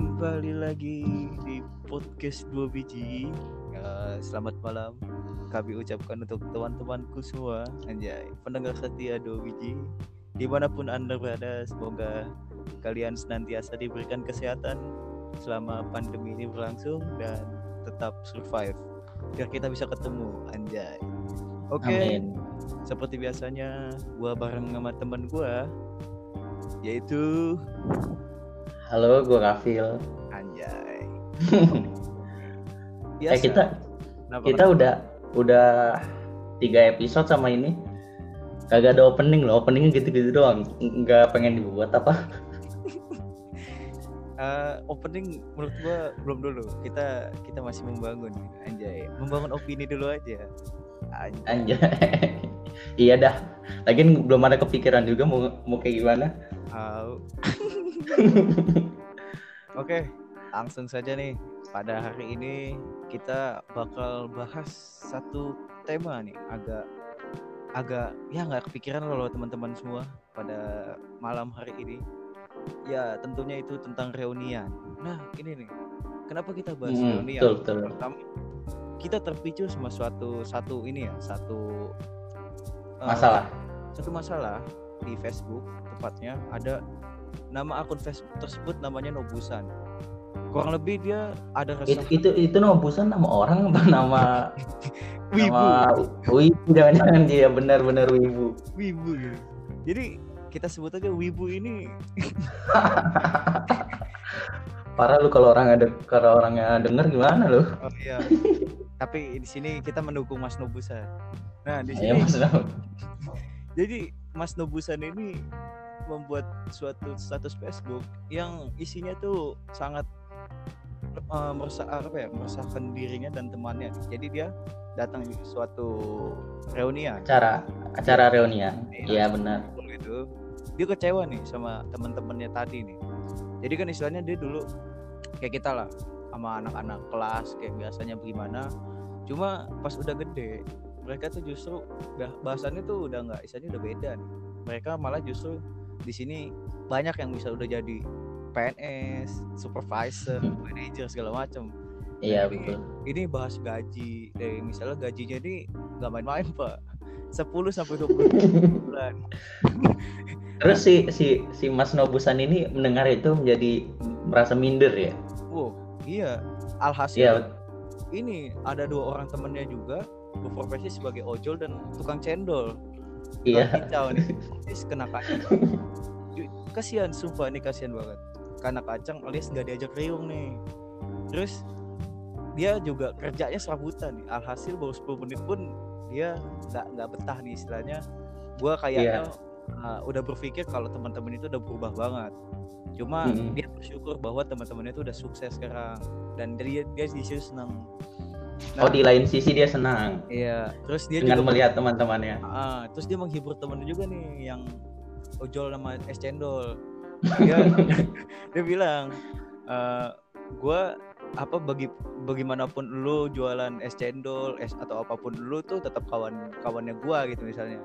Kembali lagi di podcast dua biji. Eh, selamat malam. Kami ucapkan untuk teman-temanku semua, anjay, pendengar setia dua biji. Di mana pun anda berada, semoga kalian senantiasa diberikan kesehatan selama pandemi ini berlangsung dan tetap survive. Biar kita bisa ketemu, anjay. Oke, Amin. seperti biasanya, gua bareng sama teman gua, yaitu Halo, gue Rafil. Anjay. eh kita Kenapa, kita udah udah tiga episode sama ini. Kagak ada opening loh, openingnya gitu-gitu doang. Nggak pengen dibuat apa? Eh, opening menurut gua belum dulu. Kita kita masih membangun, anjay. Membangun opini dulu aja. Anjay. Iya dah. Lagian belum ada kepikiran juga mau mau kayak gimana. Au. Oke, langsung saja nih. Pada hari ini kita bakal bahas satu tema nih, agak agak ya nggak kepikiran loh teman-teman semua pada malam hari ini. Ya tentunya itu tentang reunian. Nah ini nih, kenapa kita bahas Hmm, reunian? betul, betul. Pertama, kita terpicu sama suatu satu ini ya, satu eh, Masalah. satu masalah di Facebook tepatnya ada nama akun Facebook tersebut namanya Nobusan. Kurang lebih dia ada Itu resah itu itu nobusan nama orang apa nama wibu, nama wibu jangan-jangan dia benar-benar wibu. wibu. gitu. Jadi kita sebut aja wibu ini Parah lu kalau orang ada kalau orangnya denger gimana lu? oh iya. Tapi di sini kita mendukung Mas Nobusan. Nah, di Ayo sini Mas. jadi Mas Nobusan ini membuat suatu status Facebook yang isinya tuh sangat uh, meresah apa ya meresahkan dirinya dan temannya jadi dia datang di suatu reunian acara acara reunian. Iya benar. gitu dia kecewa nih sama teman-temannya tadi nih jadi kan istilahnya dia dulu kayak kita lah sama anak-anak kelas kayak biasanya bagaimana cuma pas udah gede mereka tuh justru udah bahasannya tuh udah nggak istilahnya udah beda nih mereka malah justru di sini banyak yang bisa udah jadi PNS, supervisor, manager segala macam. Iya Jadi, betul. Ini bahas gaji dari misalnya gajinya ini nggak main-main pak, 10 sampai 20 bulan. Terus si si si Mas Nobusan ini mendengar itu menjadi merasa minder ya? Wow, iya. Alhasil Iya, ini ada dua orang temennya juga berprofesi sebagai ojol dan tukang cendol. iya. Tukang kicau nih. Terus kena kacang. Kasihan, sumpah ini kasihan banget. Karena kacang alias nggak diajak riung nih. Terus dia juga kerjanya serabutan nih. Alhasil baru 10 menit pun dia nggak nggak betah nih istilahnya. Gua kayaknya uh, udah berpikir kalau teman-teman itu udah berubah banget. Cuma Mm-mm. dia bersyukur bahwa teman-temannya itu udah sukses sekarang dan dia dia di situ senang. Nah, Oh di lain sisi dia senang Iya, terus dia dengan juga melihat teman-temannya. Ah, terus dia menghibur temennya juga nih yang ojol nama es cendol. Dia, dia bilang, eh gue apa bagi bagaimanapun lu jualan es cendol, es atau apa pun lu tuh tetap kawan kawannya gua gitu misalnya.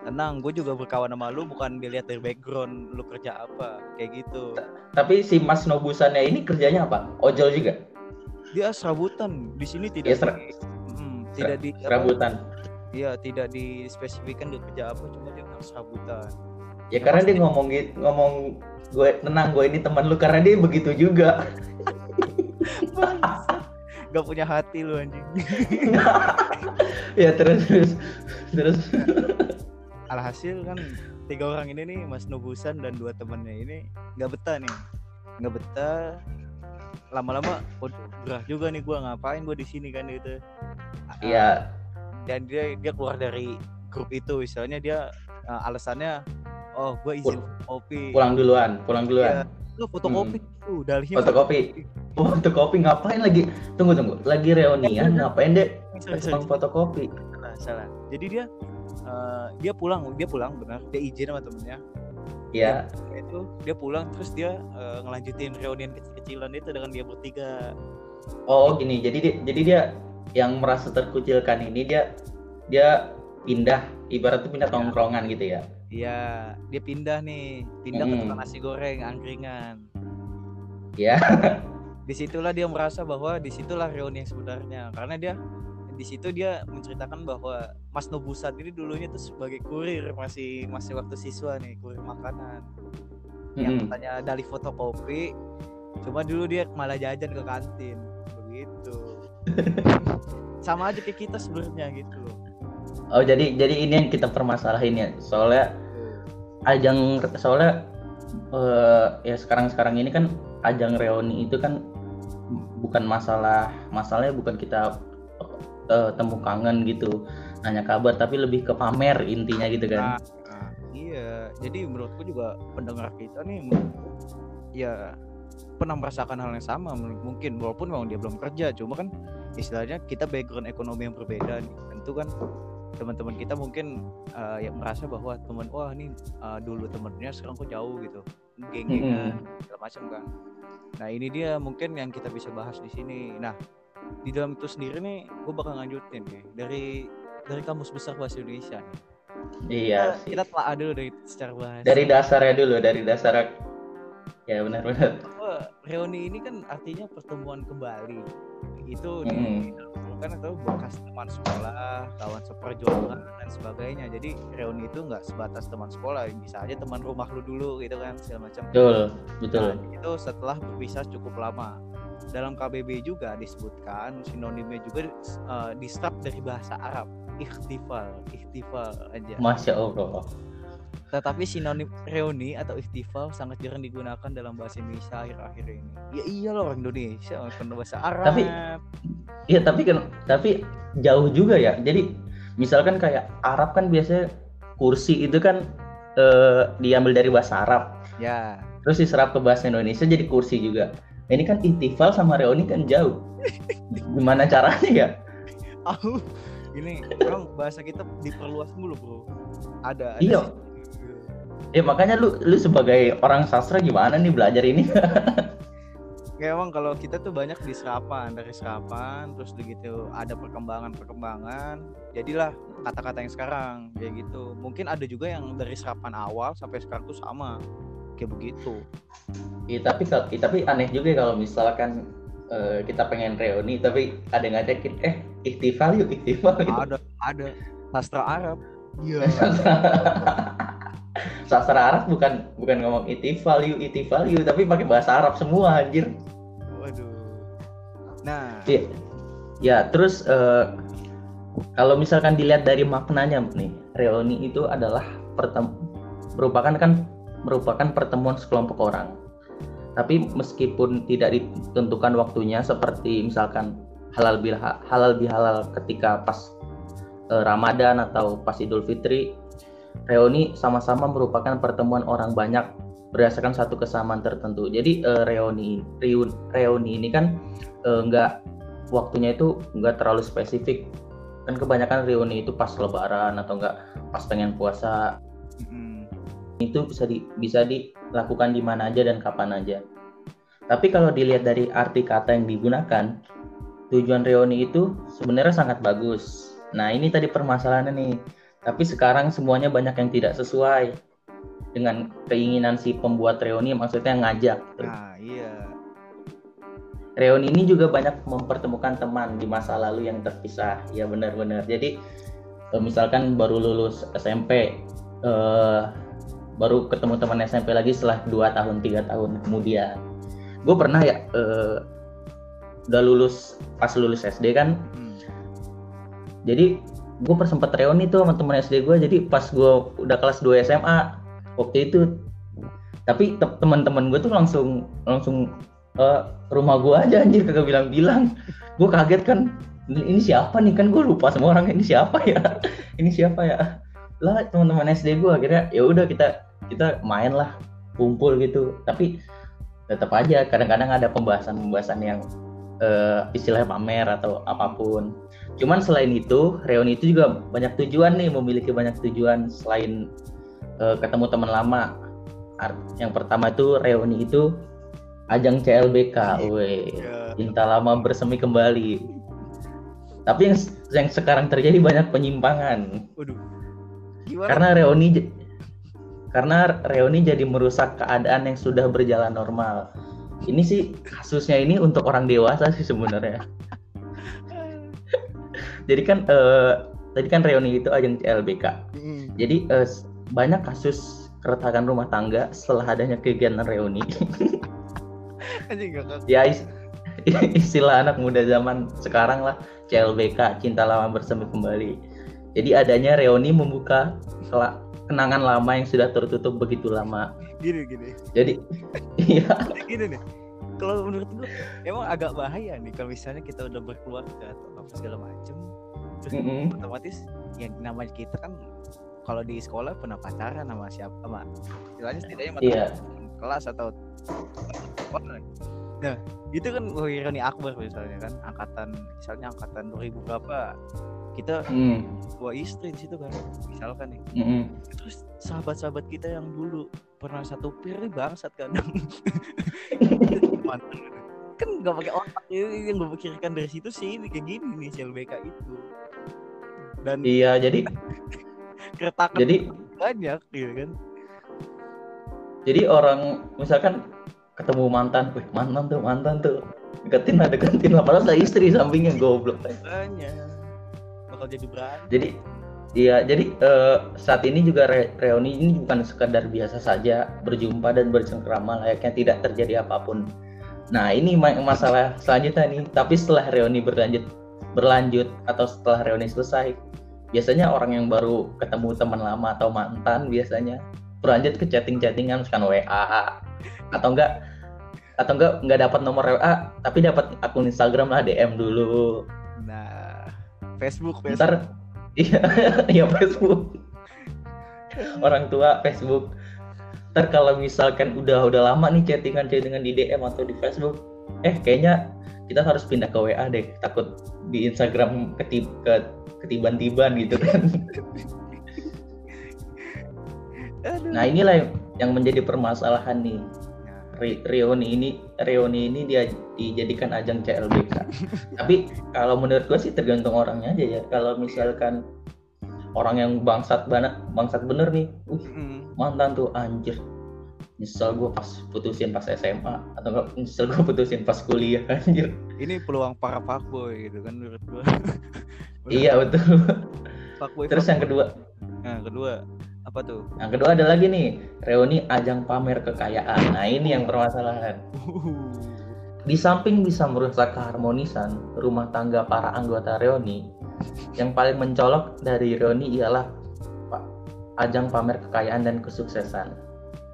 Tenang, gue juga berkawan sama lu bukan dilihat dari background lu kerja apa kayak gitu. Tapi si Mas Nobusannya ini kerjanya apa? Ojol juga? Dia serabutan di sini tidak Iya, ser- di, Mm, tidak di Serabutan. Iya, tidak dispesifikkan dia kerja apa, cuma dia bilang serabutan. Ya Ya, karena dia ngomong gitu, ngomong gue tenang gue ini teman lu karena dia begitu juga. Gak punya hati lu anjing. ya terus terus terus. Alhasil kan tiga orang ini nih Mas Nobusan dan dua temannya ini nggak betah nih. Nggak betah. Lama-lama gerah juga nih gua ngapain gua di sini kan gitu. Ah, Iya Dan dia dia keluar dari grup itu misalnya dia ah, alasannya oh gua izin kopi. pulang duluan, pulang duluan. Lu fotokopi tuh dalih Fotokopi. Oh, fotokopi ngapain lagi? Tunggu tunggu. Lagi reunian ngapain deh? Tukang fotokopi. salah, salah. Jadi dia eh, dia pulang, dia pulang benar. Dia izin sama temennya. Ya, itu dia pulang terus dia eh, ngelanjutin reunian kecil-kecilan itu dengan dia bertiga oh gini. Jadi dia, jadi dia yang merasa terkucilkan ini dia dia pindah ibarat tuh pindah Ya. tongkrongan gitu ya. Iya, dia pindah nih, pindah ke Mm. tukang nasi goreng angkringan. Ya. di situlah dia merasa bahwa di situlah reuni yang sebenarnya karena dia di situ dia menceritakan bahwa Mas Nobusat ini dulunya tuh sebagai kurir masih masih waktu siswa nih kurir makanan. Yang Mm-mm. katanya dari fotokopi cuma dulu dia malah jajan ke kantin. Begitu. Sama aja kayak kita sebenarnya gitu loh. Oh jadi jadi ini yang kita permasalahin ya. Soalnya ajang soalnya eh, ya sekarang sekarang ini kan ajang reuni itu kan bukan masalah masalahnya bukan kita eh, temu kangen gitu nanya kabar tapi lebih ke pamer intinya gitu kan. Nah, nah, iya jadi menurutku juga pendengar kita nih ya pernah merasakan hal yang sama mungkin walaupun memang dia belum kerja cuma kan istilahnya kita background ekonomi yang berbeda tentu kan teman-teman kita mungkin uh, yang merasa bahwa teman wah ini uh, dulu temennya sekarang kok jauh gitu geng-gengan segala macam kan. Nah ini dia mungkin yang kita bisa bahas di sini. Nah di dalam itu sendiri nih gue bakal lanjutin nih. Dari dari kamus besar bahasa Indonesia nih. Iya kita, sih. kita telah dulu dari secara bahasa. Dari dasarnya dulu dari dasar. Ya benar-benar reuni ini kan artinya pertemuan kembali. Itu Mm-mm. kan atau bekas teman sekolah kawan seperjuangan dan sebagainya. Jadi reuni itu nggak sebatas teman sekolah. Bisa aja teman rumah lu dulu gitu kan segala macam. Betul betul. Nah, itu setelah berpisah cukup lama dalam KBB juga disebutkan sinonimnya juga uh, distrap dari bahasa Arab ikhtifal ikhtifal aja masya allah Tetapi sinonim reuni atau ikhtifal sangat jarang digunakan dalam bahasa Indonesia akhir-akhir ini. Ya iya loh orang Indonesia, bukan bahasa Arab. Tapi- Iya tapi kan tapi jauh juga ya. Jadi misalkan kayak Arab kan biasanya kursi itu kan eh, diambil dari bahasa Arab, ya, terus diserap ke bahasa Indonesia jadi kursi juga. Nah, ini kan ihtifal sama reuni kan jauh. Gimana caranya ya? aku ini memang bahasa kita diperluas mulu bro. Ada. ada Iya. Ya makanya lu lu sebagai orang sastra gimana nih belajar ini? Kayak emang kalau kita tuh banyak di serapan dari serapan, terus begitu ada perkembangan-perkembangan, jadilah kata-kata yang sekarang kayak gitu. Mungkin ada juga yang dari serapan awal sampai sekarang tuh sama kayak begitu. Iya tapi iya, tapi aneh juga kalau misalkan eh, kita pengen reuni tapi ada yang ngajakin eh ihtifal yuk ihtifal gitu. Ada, ada sastra Arab. Iya. Sastra Arab bukan bukan ngomong ihtifal yuk ihtifal yuk tapi pakai bahasa Arab semua anjir. Waduh. Nah, Iya. Ya, terus eh, kalau misalkan dilihat dari maknanya nih, reuni itu adalah pertem merupakan kan merupakan pertemuan sekelompok orang. Tapi meskipun tidak ditentukan waktunya seperti misalkan halal bihalal, halal bihalal ketika pas eh, Ramadan atau pas Idul Fitri, reuni sama-sama merupakan pertemuan orang banyak berdasarkan satu kesamaan tertentu. Jadi eh, reuni reuni, reuni ini kan eh, nggak waktunya itu nggak terlalu spesifik kan kebanyakan reuni itu pas lebaran atau enggak pas pengen puasa mm, itu bisa di, bisa dilakukan di mana aja dan kapan aja tapi kalau dilihat dari arti kata yang digunakan tujuan reuni itu sebenarnya sangat bagus nah ini tadi permasalahannya nih tapi sekarang semuanya banyak yang tidak sesuai dengan keinginan si pembuat reuni maksudnya ngajak gitu. nah iya. Reuni ini juga banyak mempertemukan teman di masa lalu yang terpisah. Ya benar-benar. Jadi misalkan baru lulus SMP, eh, baru ketemu teman SMP lagi setelah 2 tahun, tiga tahun kemudian. Gue pernah ya eh, udah lulus pas lulus SD kan. Mm. Jadi gue persempet reuni tuh sama teman SD gue. Jadi pas gue udah kelas 2 SMA waktu itu tapi te- teman-teman gue tuh langsung langsung eh, rumah gue aja anjir kagak bilang-bilang gue kaget kan ini, ini siapa nih kan gue lupa semua orang ini siapa ya ini siapa ya lah teman-teman SD gue akhirnya ya udah kita kita main lah kumpul gitu tapi tetap aja kadang-kadang ada pembahasan-pembahasan yang eh, istilahnya pamer atau apa pun cuman selain itu reuni itu juga banyak tujuan nih memiliki banyak tujuan selain eh, ketemu teman lama yang pertama itu reuni itu ajang CLBK, weh Ya. cinta lama bersemi kembali. Tapi yang yang sekarang terjadi banyak penyimpangan Waduh. Gimana? karena reuni karena reuni jadi merusak keadaan yang sudah berjalan normal. ini sih kasusnya ini untuk orang dewasa sih sebenarnya. Jadi kan eh, tadi kan reuni itu ajang CLBK Mm. jadi s- banyak kasus keretakan rumah tangga setelah adanya kegiatan reuni. Ya is- istilah anak muda zaman sekarang lah. CLBK cinta lama bersemi kembali. Jadi adanya reuni membuka kenangan lama yang sudah tertutup begitu lama Gini gini. jadi iya Gini nih. Kalau menurut gua emang agak bahaya nih kalau misalnya kita udah berkeluarga atau apa segala macem. Terus Mm-mm. otomatis yang namanya kita kan kalau di sekolah pernah pacaran sama siapa sama istilahnya setidaknya sama Iya. teman kelas atau orang. Nah itu kan oh, ironi akbar misalnya kan angkatan misalnya angkatan 2000 berapa kita Mm, dua istri di situ kan misalkan nih. Mm-mm. terus sahabat-sahabat kita yang dulu pernah satu pir nih bangsat kan. Kan nggak pakai otak Ini yang gue pikirkan dari situ sih ini kayak gini nih CLBK itu. Dan iya jadi keretakan jadi banyak gitu kan? jadi orang misalkan ketemu mantan, wih mantan tuh mantan tuh deketin lah deketin lah padahal saya istri sampingnya goblok. banyak bakal jadi berantem Jadi iya jadi eh, saat ini juga re- reuni ini bukan sekadar biasa saja berjumpa dan bercengkrama layaknya tidak terjadi apa pun. Nah ini ma- masalah selanjutnya nih. Tapi setelah reuni berlanjut berlanjut atau setelah reuni selesai, biasanya orang yang baru ketemu teman lama atau mantan biasanya berlanjut ke chatting-chattingan misalkan WA atau enggak atau enggak enggak dapat nomor WA tapi dapat akun Instagram lah DM dulu. nah Facebook Facebook. Ntar iya iya Facebook. Orang tua Facebook. Ntar kalau misalkan udah udah lama nih chattingan chattingan di DM atau di Facebook eh kayaknya kita harus pindah ke WA deh. Takut di Instagram ketib ke ketiban-tiban gitu kan. Nah inilah yang, menjadi permasalahan nih reuni ini reuni ini dia dijadikan ajang CLBK tapi kalau menurut gue sih tergantung orangnya aja ya. Kalau misalkan orang yang bangsat banget bangsat bener nih mm, mantan tuh anjir. Nyesel gue pas putusin pas SMA atau enggak nyesel gue putusin pas kuliah anjir. Ini peluang para fuckboy gitu kan menurut gua. Iya betul. Fuckboy terus yang kedua? Nah kedua apa tuh? Yang kedua ada lagi nih reuni ajang pamer kekayaan. Nah ini yang permasalahan. Di samping bisa merusak keharmonisan rumah tangga para anggota reuni, yang paling mencolok dari reuni ialah ajang pamer kekayaan dan kesuksesan.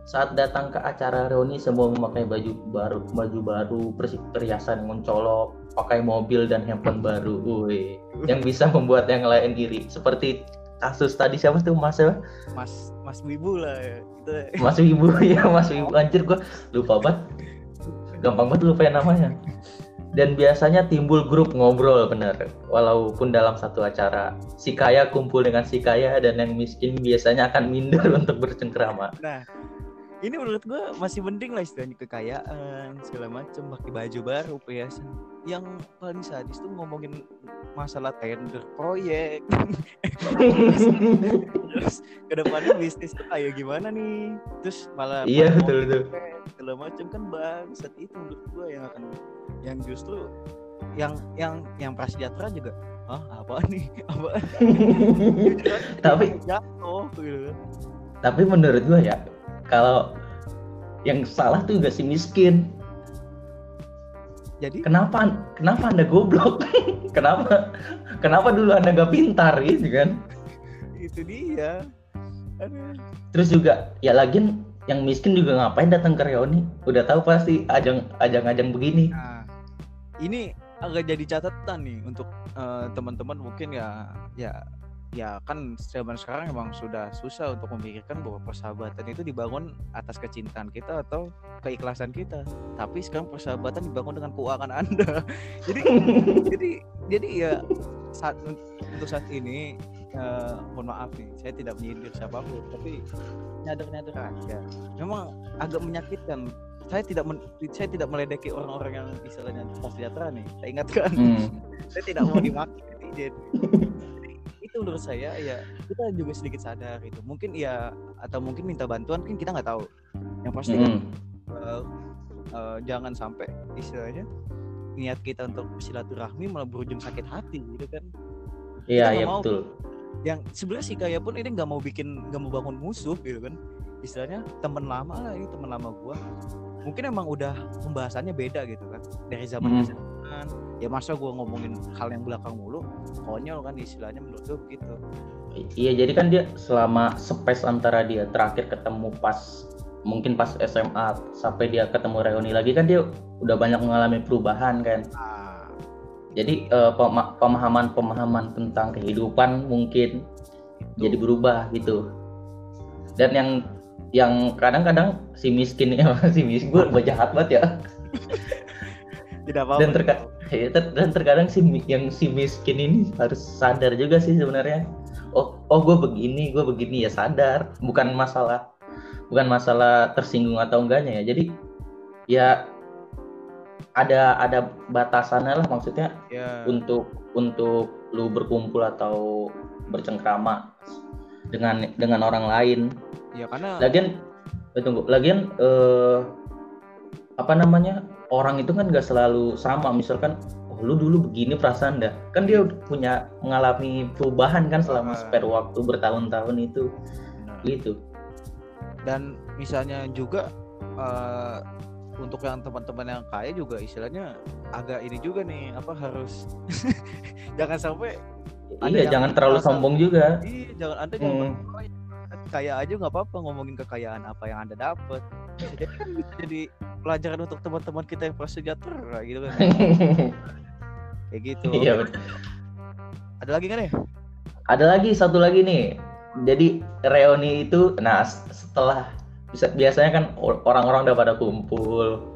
Saat datang ke acara reuni semua memakai baju baru, baju baru, perhiasan mencolok, pakai mobil dan handphone baru, Wih, yang bisa membuat yang lain iri. Seperti kasus tadi siapa tuh? Mas ya? mas mas wibu lah ya. Kita Mas Wibu ya Mas Wibu. Anjir gua lupa banget. Gampang banget lupa namanya. Dan biasanya timbul grup ngobrol bener. Walaupun dalam satu acara. Si kaya kumpul dengan si kaya dan yang miskin biasanya akan minder untuk bercengkrama. Nah ini menurut gua masih mending lah istilahnya kekayaan segala macem pakai baju baru perhiasan. Yang paling sadis tuh ngomongin masalah tender proyek. Terus ke depannya bisnis tuh kayak gimana nih? Terus malah iya betul betul. segala macam kan bangsat itu menurut gua yang akan yang justru yang yang yang prasejahtera juga ah apa nih? Apa Tapi- jatuh gitu kan. tapi menurut gua ya kalau yang salah tuh juga si miskin jadi kenapa kenapa anda goblok kenapa kenapa dulu anda gak pintar gitu kan itu dia Aduh. Terus juga ya lagi yang miskin juga ngapain datang ke reuni? Udah tahu pasti ajang ajang-ajang begini. Nah, ini agak jadi catatan nih untuk eh, teman-teman mungkin ya ya ya kan zaman sekarang emang sudah susah untuk memikirkan bahwa persahabatan itu dibangun atas kecintaan kita atau keikhlasan kita. Tapi sekarang persahabatan dibangun dengan keuangan Anda. jadi jadi jadi ya saat untuk saat ini eh, mohon maaf nih, saya tidak menyindir siapa pun, tapi nyadar-nyadar aja. Memang agak menyakitkan saya tidak men- saya tidak meledeki orang-orang yang istilahnya sejahtera nih. Saya ingatkan, Hmm. saya tidak mau dimaki netizen. Itu menurut saya ya kita juga sedikit sadar itu. Mungkin ya atau mungkin minta bantuan kan kita nggak tahu. Yang pasti kan Hmm. eh, eh, jangan sampai istilahnya niat kita untuk silaturahmi malah berujung sakit hati gitu kan iya iya mau. betul yang sebenarnya sih kayak pun ini nggak mau bikin nggak mau bangun musuh gitu kan istilahnya temen lama lah ini temen lama gua mungkin emang udah pembahasannya beda gitu kan dari zaman Mhm. Zaman ya masa gua ngomongin hal yang belakang mulu konyol kan istilahnya menurut gua begitu. Iya jadi kan dia selama space antara dia terakhir ketemu pas mungkin pas SMA sampai dia ketemu reuni lagi kan dia udah banyak mengalami perubahan kan. Ah. Jadi eh, pema- pemahaman-pemahaman tentang kehidupan mungkin jadi berubah gitu. Dan yang yang kadang-kadang si miskin ya si miskin gue jahat banget ya tidak apa-apa dan terka- ya, ter- dan terkadang si yang si miskin ini harus sadar juga sih sebenarnya. Oh oh gue begini gue begini ya sadar. Bukan masalah bukan masalah tersinggung atau enggaknya ya. Jadi ya ada ada batasannya lah maksudnya ya. untuk untuk lu berkumpul atau bercengkrama dengan dengan orang lain. Ya karena lagian eh, tunggu lagian eh, apa namanya orang itu kan gak selalu sama misalkan oh lu dulu begini perasaan dah kan dia punya mengalami perubahan kan selama Ah. spare waktu bertahun-tahun itu Benar. gitu dan misalnya juga eh, untuk yang teman-teman yang kaya juga istilahnya agak ini juga nih apa harus jangan sampai iya jangan terlalu merasa- sombong juga Iya, jangan anda Hmm. kaya. aja nggak apa-apa ngomongin kekayaan apa yang anda dapat. Kan jadi pelajaran untuk teman-teman kita yang prasejahtera gitu kan. Kayak gitu. iya betul. Ada lagi kan ya? ada lagi satu lagi nih jadi reuni itu nah setelah bisa biasanya kan or- orang-orang udah pada kumpul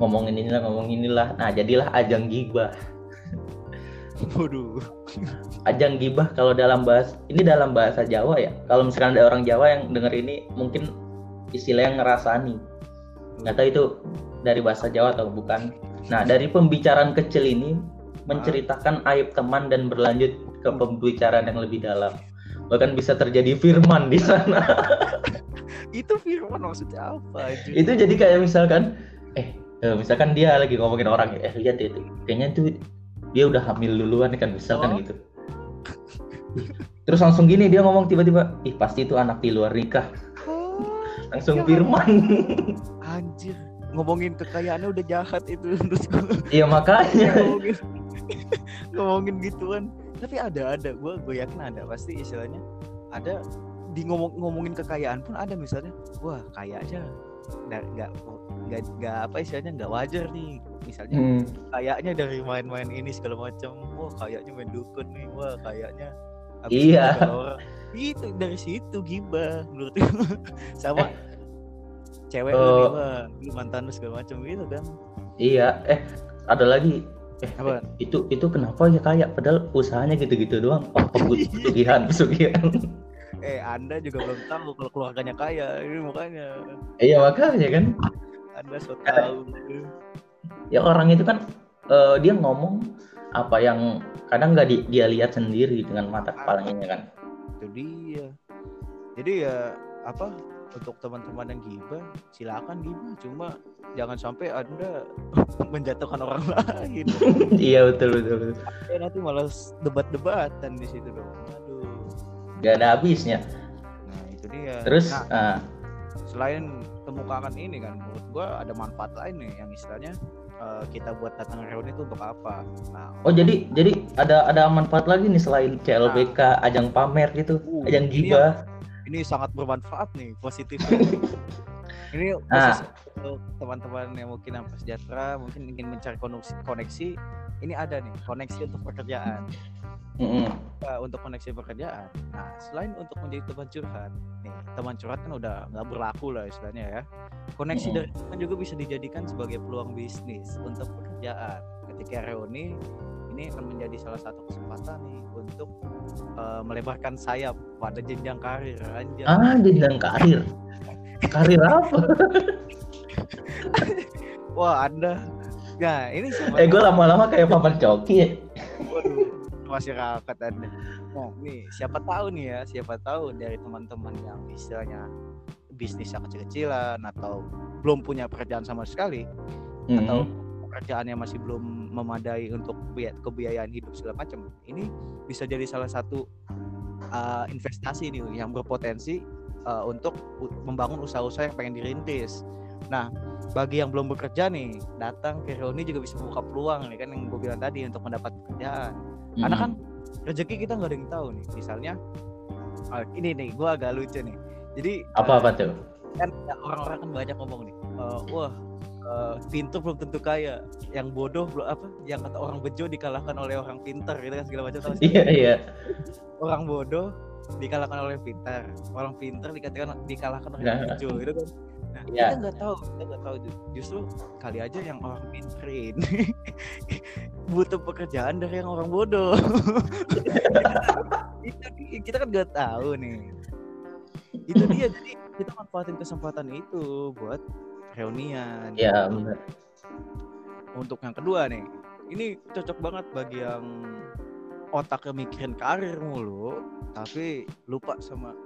ngomongin inilah ngomongin inilah nah jadilah ajang gibah Waduh. ajang gibah kalau dalam bahasa ini dalam bahasa Jawa ya kalau misalkan ada orang Jawa yang denger ini mungkin istilahnya ngerasani nggak tahu itu dari bahasa Jawa atau bukan. Nah dari pembicaraan kecil ini menceritakan aib teman dan berlanjut ke pembicaraan yang lebih dalam. Bahkan bisa terjadi firman di sana. Itu firman maksudnya apa aja? itu jadi kayak misalkan eh eh, misalkan dia lagi ngomongin orang eh lihat itu kayaknya tuh dia udah hamil duluan kan misalkan Oh. gitu. Terus langsung gini dia ngomong tiba-tiba ih pasti itu anak di luar nikah langsung Ya. firman. Anjir. Ngomongin kekayaannya udah jahat itu. Gua. iya makanya. Ngomongin. Ngomongin gituan. Tapi ada ada. Gue gue yakin ada pasti istilahnya. Ada di ngomong ngomongin kekayaan pun ada misalnya. Wah kaya aja. Nggak nggak nggak nggak apa istilahnya nggak wajar nih. Misalnya Hmm, kayaknya dari main-main ini segala macam. Wah kayaknya main dukun nih. Wah kayaknya Iya. kalau orang itu dari situ gibah menurut gue. sama cewek lu Eh. wah lu mantan lu segala macam gitu kan. Iya eh ada lagi. Eh Apa? itu itu kenapa ya kaya padahal usahanya gitu-gitu doang. Oh pegut- pesugihan pesugihan. Eh anda juga belum tahu kalau keluarganya kaya ini makanya iya makanya kan. Anda so tahu. Ya orang itu kan eh, dia ngomong apa yang kadang nggak di- dia lihat sendiri dengan mata kepalanya kan itu dia. Jadi ya apa untuk teman-teman yang gibah silakan gibah cuma jangan sampai anda menjatuhkan orang lain. Iya betul betul, betul. ya nanti malah debat-debatan di situ dong. Aduh. Gak ada habisnya. Nah itu dia. Terus nah, ah, selain kemukakan ini kan menurut gua ada manfaat lain nih yang istilahnya eh, kita buat datang reuni itu untuk apa nah oh jadi jadi ada ada manfaat lagi nih selain CLBK ajang pamer gitu Uh, ajang ini gibah ini sangat bermanfaat nih positif. Ini Ah. khusus untuk teman-teman yang mungkin yang sejahtera mungkin ingin mencari koneksi, koneksi ini ada nih koneksi untuk pekerjaan Mm-mm. Eh, untuk koneksi pekerjaan. Nah selain untuk menjadi teman curhat nih teman curhat kan udah nggak berlaku lah istilahnya ya. Koneksi Mm-mm. dari teman juga bisa dijadikan sebagai peluang bisnis untuk pekerjaan. Ketika reuni ini akan menjadi salah satu kesempatan nih untuk eh, melebarkan sayap pada jenjang karir. Anjay. Ah jenjang karir? Karir apa? Wah, Anda. Nah, ini eh gue lama-lama kayak papan coki ya Waduh, masyarakat Anda. Nah, nih siapa tahu nih ya, siapa tahu dari teman-teman yang istilahnya bisnisnya kecil-kecilan atau belum punya pekerjaan sama sekali Mhm. atau pekerjaannya masih belum memadai untuk biaya- kebiayaan hidup segala macam ini bisa jadi salah satu uh, investasi nih yang berpotensi uh, untuk membangun usaha-usaha yang pengen dirintis nah bagi yang belum bekerja nih datang ke reuni juga bisa buka peluang nih kan yang gue bilang tadi untuk mendapat pekerjaan karena Mhm. kan rezeki kita nggak ada yang tahu nih. Misalnya uh, ini nih gue agak lucu nih. Jadi apa apa tuh? kan orang-orang kan banyak ngomong nih uh, wah uh, pintar belum tentu kaya. Yang bodoh belum apa yang kata orang bejo dikalahkan oleh orang pintar gitu kan segala macam iya iya. Orang bodoh dikalahkan oleh pintar. Orang pintar dikatakan dikalahkan oleh Nah. bejo gitu kan nah Iya. kita nggak tahu kita nggak tahu Ju- justru kali aja yang orang pintar ini butuh pekerjaan dari yang orang bodoh. Itu kita kan nggak tahu nih. Itu dia jadi kita manfaatin kesempatan itu buat reunian. Iya benar. Untuk yang kedua nih ini cocok banget bagi yang otaknya mikirin karir mulu tapi lupa sama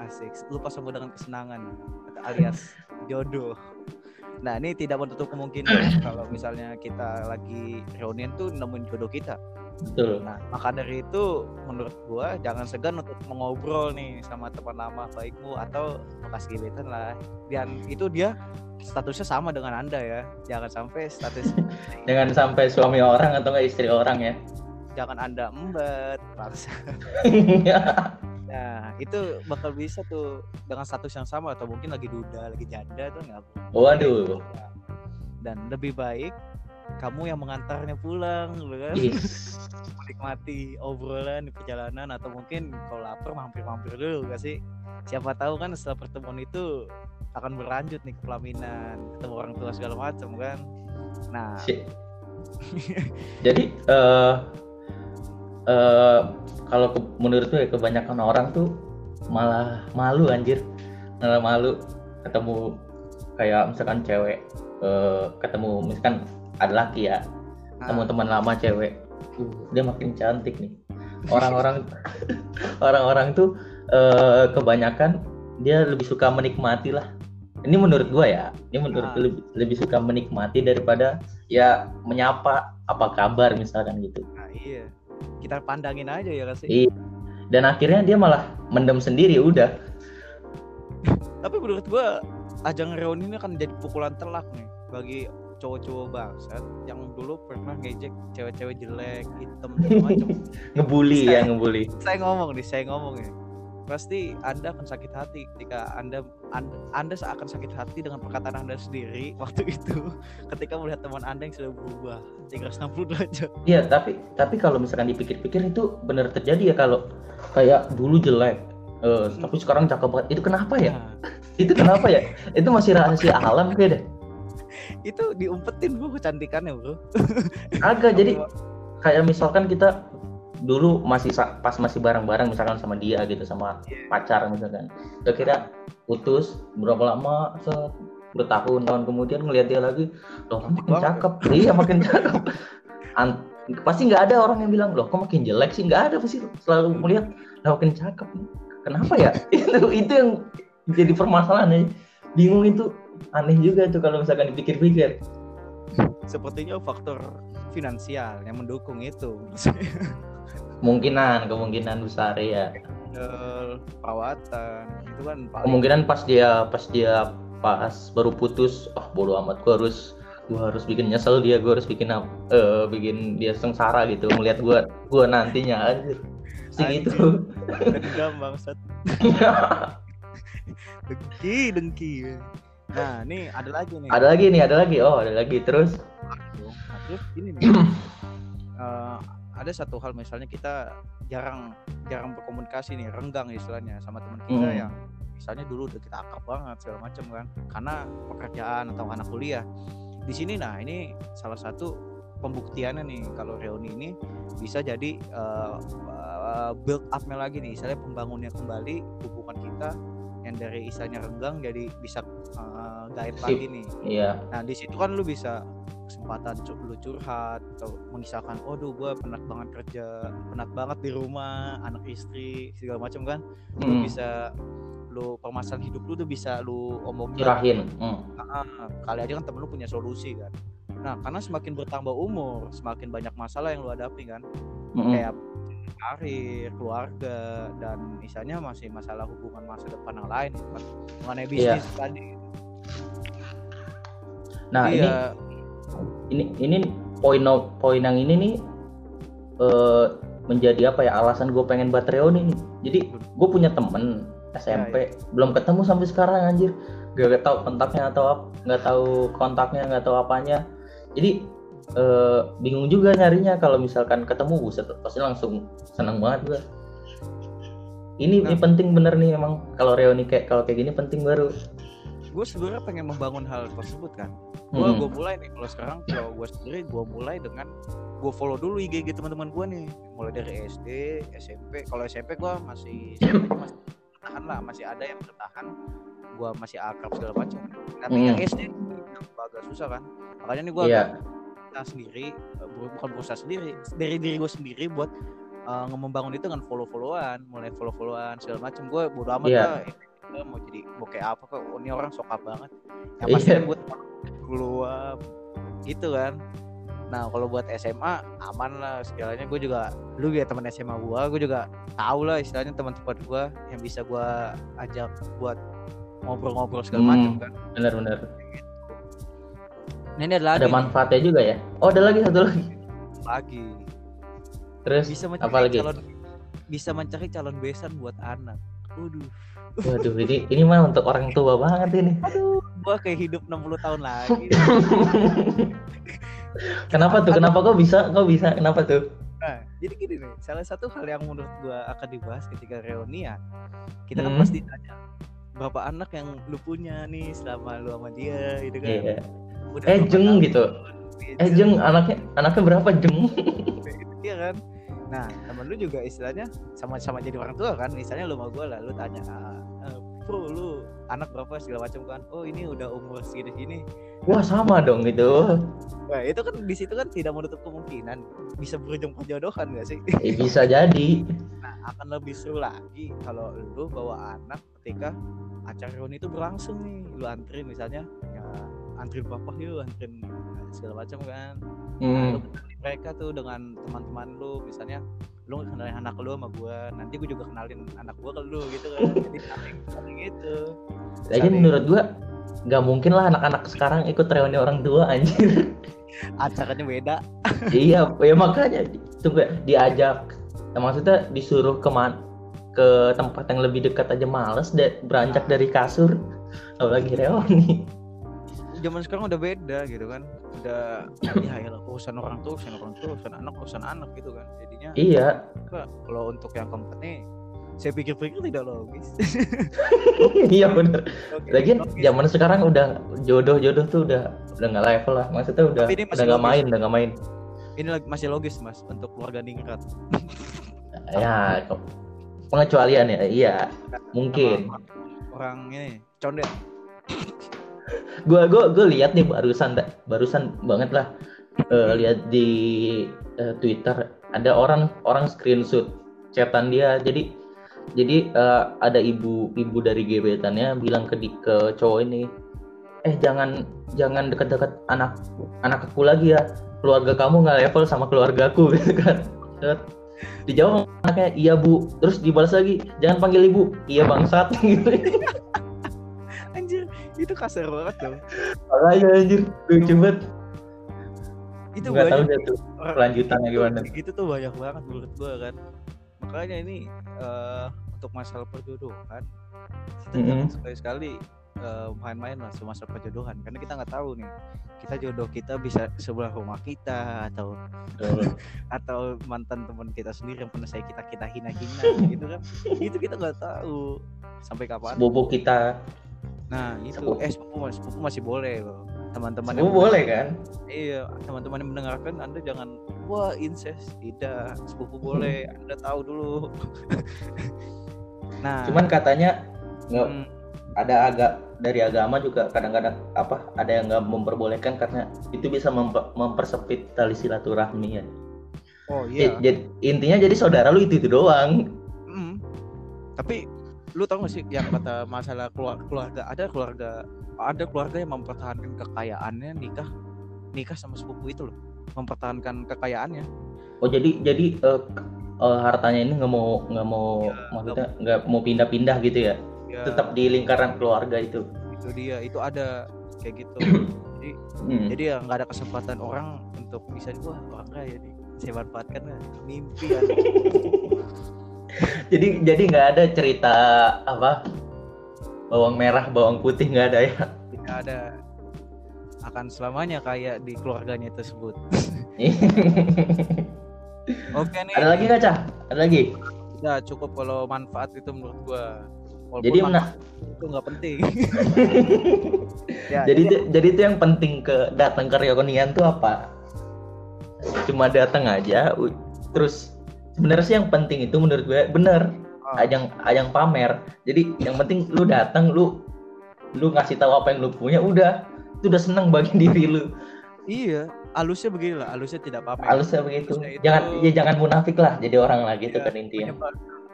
asik. Lupa sama dengan kesenangan alias jodoh. Nah ini tidak menutup kemungkinan kalau misalnya kita lagi reunian tuh nemuin jodoh kita. Betul. Nah maka dari itu menurut gua jangan segan untuk mengobrol nih sama teman lama baikmu atau bekas gebetan lah. Dan itu dia statusnya sama dengan anda ya. Jangan sampai status dengan sampai suami orang atau istri orang ya. Jangan anda embat nah itu bakal bisa tuh dengan status yang sama atau mungkin lagi duda lagi janda tuh nggak waduh. Dan lebih baik kamu yang mengantarnya pulang gitu kan? Is. menikmati obrolan di perjalanan atau mungkin kalau lapar mampir-mampir dulu gak sih? Siapa tahu kan setelah pertemuan itu akan berlanjut nih ke pelaminan ketemu orang tua segala macam kan? Nah. Si- jadi eh eh kalau ke- menurut gue ya, kebanyakan orang tuh malah malu anjir. Malah malu ketemu kayak misalkan cewek eh, ketemu misalkan ada laki ya ketemu ah, teman lama cewek uh, dia makin cantik nih. Orang-orang orang-orang tuh eh, kebanyakan dia lebih suka menikmati lah. Ini menurut gua ya ini menurut Ah. gua lebih, lebih suka menikmati daripada ya menyapa apa kabar misalkan gitu. Nah iya kita pandangin aja ya gak sih. Iya. dan akhirnya dia malah mendem sendiri udah. Tapi menurut gua ajang reuni ini akan jadi pukulan telak nih bagi cowok-cowok bangsat yang dulu pernah ngejek cewek-cewek jelek hitam macam. Ngebully ya ngebully. saya ngomong nih saya ngomong ya pasti anda akan sakit hati ketika anda anda, anda akan sakit hati dengan perkataan anda sendiri waktu itu ketika melihat teman anda yang sudah berubah 360 derajat Iya, tapi tapi kalau misalkan dipikir-pikir itu benar terjadi ya kalau kayak dulu jelek, eh, tapi sekarang cakep banget. Itu kenapa ya? Nah, Itu kenapa ya? Itu masih rahasia alam kayak deh. itu diumpetin bro kecantikannya bro Agak jadi kayak misalkan kita dulu masih pas masih bareng-bareng misalkan sama dia gitu sama Iya. pacar misalkan. Udah kira putus berapa lama set bertahun-tahun kemudian ngelihat dia lagi loh makin cakep? Iya makin cakep. An- pasti nggak ada orang yang bilang loh kok makin jelek sih? Nggak ada pasti selalu melihat loh makin cakep nih. Kenapa ya? Itu itu yang jadi permasalahan ya. Bingung itu aneh juga tuh kalau misalkan dipikir-pikir. Sepertinya faktor finansial yang mendukung itu kemungkinan kemungkinan besar ya perawatan itu kan paling kemungkinan pas dia pas dia pas baru putus oh bodo amat gua harus gua harus bikin nyesel dia gua harus bikin eh bikin dia sengsara gitu melihat gua gua nantinya aja sih gitu. Dendam bangsat. Dengki dengki. Nah ini ada lagi nih. Ada lagi nih ada lagi. Oh ada lagi terus. Nah, terus ini nih. Eh, ada satu hal misalnya kita jarang jarang berkomunikasi nih renggang istilahnya sama teman kita Hmm. yang misalnya dulu udah kita akrab banget segala macam kan. Karena pekerjaan atau anak kuliah. Di sini nah ini salah satu pembuktiannya nih kalau reuni ini bisa jadi eh, eh, build up-nya lagi nih. Misalnya pembangunnya kembali hubungan kita yang dari istilahnya renggang jadi bisa eh, gaib lagi nih. Iya. Nah di situ kan lu bisa kesempatan lu curhat atau mengisahkan, oh duh gue penat banget kerja, penat banget di rumah, anak istri segala macam kan. Lu Hmm. bisa lu permasalahan hidup lu tuh bisa lu omongin curahin hmm. Ah, kali aja kan temen lu punya solusi kan nah karena semakin bertambah umur semakin banyak masalah yang lu hadapi kan Mm-mm. kayak karir keluarga dan misalnya masih masalah hubungan masa depan yang lain mengenai bisnis tadi nah Jadi ini ya, ini ini poin poin yang ini nih eh, menjadi apa ya alasan gue pengen buat reuni nih. Jadi gue punya temen SMP belum ketemu sampai sekarang anjir. Gak tahu kontaknya atau apa nggak tahu kontaknya nggak tahu apanya. Jadi eh, bingung juga nyarinya kalau misalkan ketemu buset pasti langsung seneng banget gue ini, ini Nah. penting bener nih emang. Kalau reuni kayak kalau kayak gini penting baru. Gue sebenarnya pengen membangun hal tersebut kan gue Hmm. gue mulai nih kalau sekarang kalau gue sendiri gue mulai dengan gue follow dulu IG teman-teman gue nih mulai dari SD SMP kalau SMP gue masih masih bertahan lah masih ada yang bertahan gue masih akrab segala macam tapi Hmm. yang SD yang agak susah kan makanya nih gue Iya. berusaha sendiri eh, bu- bukan berusaha sendiri dari diri gue sendiri buat eh, membangun itu dengan follow followan mulai follow followan segala macam gue bodo amat Iya. lah gue mau jadi mau kayak apa kok? Oh, ini orang sokap banget. Yang Iya. pasti kan gue keluar gitu kan. Nah kalau buat SMA aman lah segalanya gue juga lu ya teman SMA gue gue juga tahu lah istilahnya teman-teman gue yang bisa gue ajak buat ngobrol-ngobrol segala Hmm. macam kan. Bener-bener nah, ini ada lagi ada manfaatnya juga ya? Oh ada lagi satu lagi. Lagi. Terus bisa apa mencari lagi? calon bisa mencari calon besan buat anak Waduh, waduh ini ini mah untuk orang tua banget ini aduh, gua kayak hidup 60 tahun lagi. kenapa tuh kenapa kok bisa kok bisa kenapa tuh Nah, jadi gini nih, salah satu hal yang menurut gua akan dibahas ketika reunian, kita kan Hmm. pasti tanya berapa anak yang lu punya nih selama lu sama dia, gitu kan? Iya. Udah eh jeng tahun? gitu eh jeng anaknya anaknya berapa jeng Iya kan? Nah, temen lu juga istilahnya sama-sama jadi orang tua kan. Misalnya lu sama gua lah, lu tanya, ah, eh, bro lu anak berapa segala macam kan? Oh ini udah umur segini-gini. wah sama dong gitu Nah itu kan di situ kan tidak menutup kemungkinan bisa berujung perjodohan gak sih? eh, bisa jadi Nah akan lebih seru lagi kalau lu bawa anak ketika acara reuni itu berlangsung nih. Lu antri misalnya, ya antrin papa yuk, antrin segala macam kan. Nah, hmm. mereka tuh dengan teman-teman lu misalnya lu kenalin anak lu sama gua nanti gua juga kenalin anak gua ke lu gitu kan. Jadi saling saling gitu. Lagi menurut gua nggak mungkin lah anak-anak sekarang ikut reuni orang tua anjir. Acaranya beda. Iya ya makanya tunggu ya, diajak. Ya, maksudnya disuruh ke mana ke tempat yang lebih dekat aja males deh beranjak dari kasur. Apalagi reuni zaman sekarang udah beda gitu kan. Udah ya ya urusan orang tua urusan orang tua urusan anak urusan anak gitu kan. Jadinya iya. Kalau untuk yang keempat nih saya pikir-pikir tidak logis. Iya bener. Oke, Lagian logis. zaman sekarang udah jodoh-jodoh tuh udah udah nggak level lah. Maksudnya udah udah nggak main, udah nggak main. ini lagi- masih logis mas untuk keluarga ningrat Ya pengecualian ya, iya. Mungkin. orang ini condet Gua gua gua lihat nih barusan barusan banget lah. eh, lihat di eh, Twitter ada orang orang screenshot chatan dia. Jadi jadi eh, ada ibu ibu dari gebetannya bilang ke di- ke cowok ini, eh jangan jangan dekat-dekat anak anak aku lagi ya. Keluarga kamu nggak level sama keluargaku gitu kan. Dijawab anaknya iya bu, terus dibalas lagi jangan panggil ibu, iya bangsat gitu. Itu kasar banget dong. Makanya anjir. Lucu banget. itu Nggak tahu banyak deh tuh itu- gimana. gitu tuh banyak banget menurut gua kan. Makanya ini eh, untuk masalah perjodohan kita Mm-mm. jangan sekali-sekali eh, main-main lah sama masalah perjodohan. Karena kita nggak tahu nih kita jodoh kita bisa sebelah rumah kita atau atau mantan teman kita sendiri yang pernah saya kita kita hina-hina gitu kan. Itu kita nggak tahu. Sampai kapan? Bobo kita nah itu Sepupu. eh sepupu, sepupu masih boleh loh teman-teman Sepupu boleh kan? Iya, teman-teman yang mendengarkan Anda jangan wah incest. Tidak, sepupu boleh. Anda tahu dulu. nah, Cuman katanya nggak hmm, ada agak dari agama juga kadang-kadang apa ada yang nggak memperbolehkan karena itu bisa memper- mempersempit tali silaturahmi ya. oh iya. jadi- intinya jadi saudara lu itu itu doang. Hmm. Tapi lu tau gak sih yang kata masalah keluar, keluarga ada keluarga ada keluarga yang mempertahankan kekayaannya nikah nikah sama sepupu itu loh mempertahankan kekayaannya. Oh jadi jadi eh, eh, hartanya ini nggak mau nggak mau Ya, maksudnya nggak mau pindah-pindah gitu ya? Ya, tetap di lingkaran keluarga itu? Itu dia itu ada kayak gitu. Jadi Hmm. jadi ya nggak ada kesempatan orang untuk bisa wah orang kaya nih. Saya manfaatkan kan mimpi kan jadi jadi nggak ada cerita apa bawang merah bawang putih nggak ada ya? Tidak ada. Akan selamanya kayak di keluarganya tersebut. Oke nih. Ada lagi nggak cah? Ada lagi? Udah cukup kalau manfaat itu menurut gua. Walaupun jadi mena- itu nggak penting. Ya, jadi itu- jadi itu yang penting ke datang ke reunian tuh apa? Cuma datang aja terus sebenarnya sih yang penting itu menurut gue bener. Ah, ajang ajang pamer. Jadi yang penting lu datang lu lu ngasih tahu apa yang lu punya udah. Itu udah seneng bagi diri lu. Iya alusnya begini lah alusnya tidak pamer halusnya begitu. Itu- jangan ya jangan munafik lah jadi orang lah gitu Iya, kan intinya.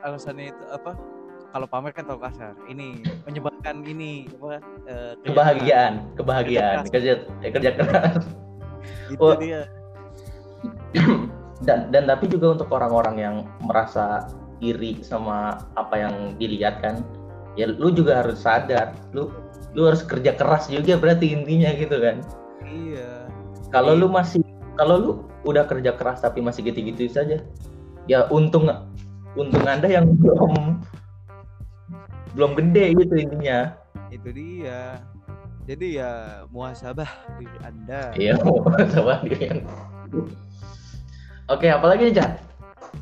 alasannya itu apa kalau pamer kan terlalu kasar. Ini menyebarkan ini apa eh, kebahagiaan kebahagiaan. Kerja kerja eh, kerja keras. Keras. itu Oh. dia dan dan tapi juga untuk orang-orang yang merasa iri sama apa yang dilihat kan ya lu juga harus sadar lu lu harus kerja keras juga berarti intinya gitu kan. Iya. Kalau Iya. lu masih kalau lu udah kerja keras tapi masih gitu-gitu saja ya untung untung anda yang belum belum gede gitu intinya. Itu dia. Jadi ya muhasabah diri anda. Iya sama dia oke apalagi nih Chan?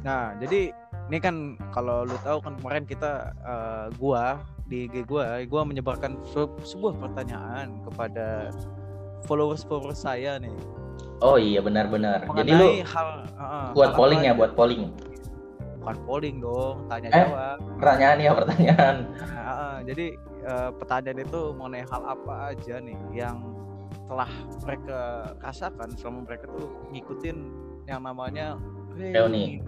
Nah jadi ini kan kalau lu tahu kan kemarin kita eh, gua di IG gua gua menyebarkan se- sebuah pertanyaan kepada followers followers saya nih. Oh iya benar-benar jadi lu hal eh, buat hal polling ya buat polling? Bukan polling dong tanya Eh? jawab. pertanyaan ya pertanyaan. Nah, eh, jadi eh, pertanyaan itu mengenai hal apa aja nih yang telah mereka rasakan selama mereka tuh ngikutin yang namanya Reuni.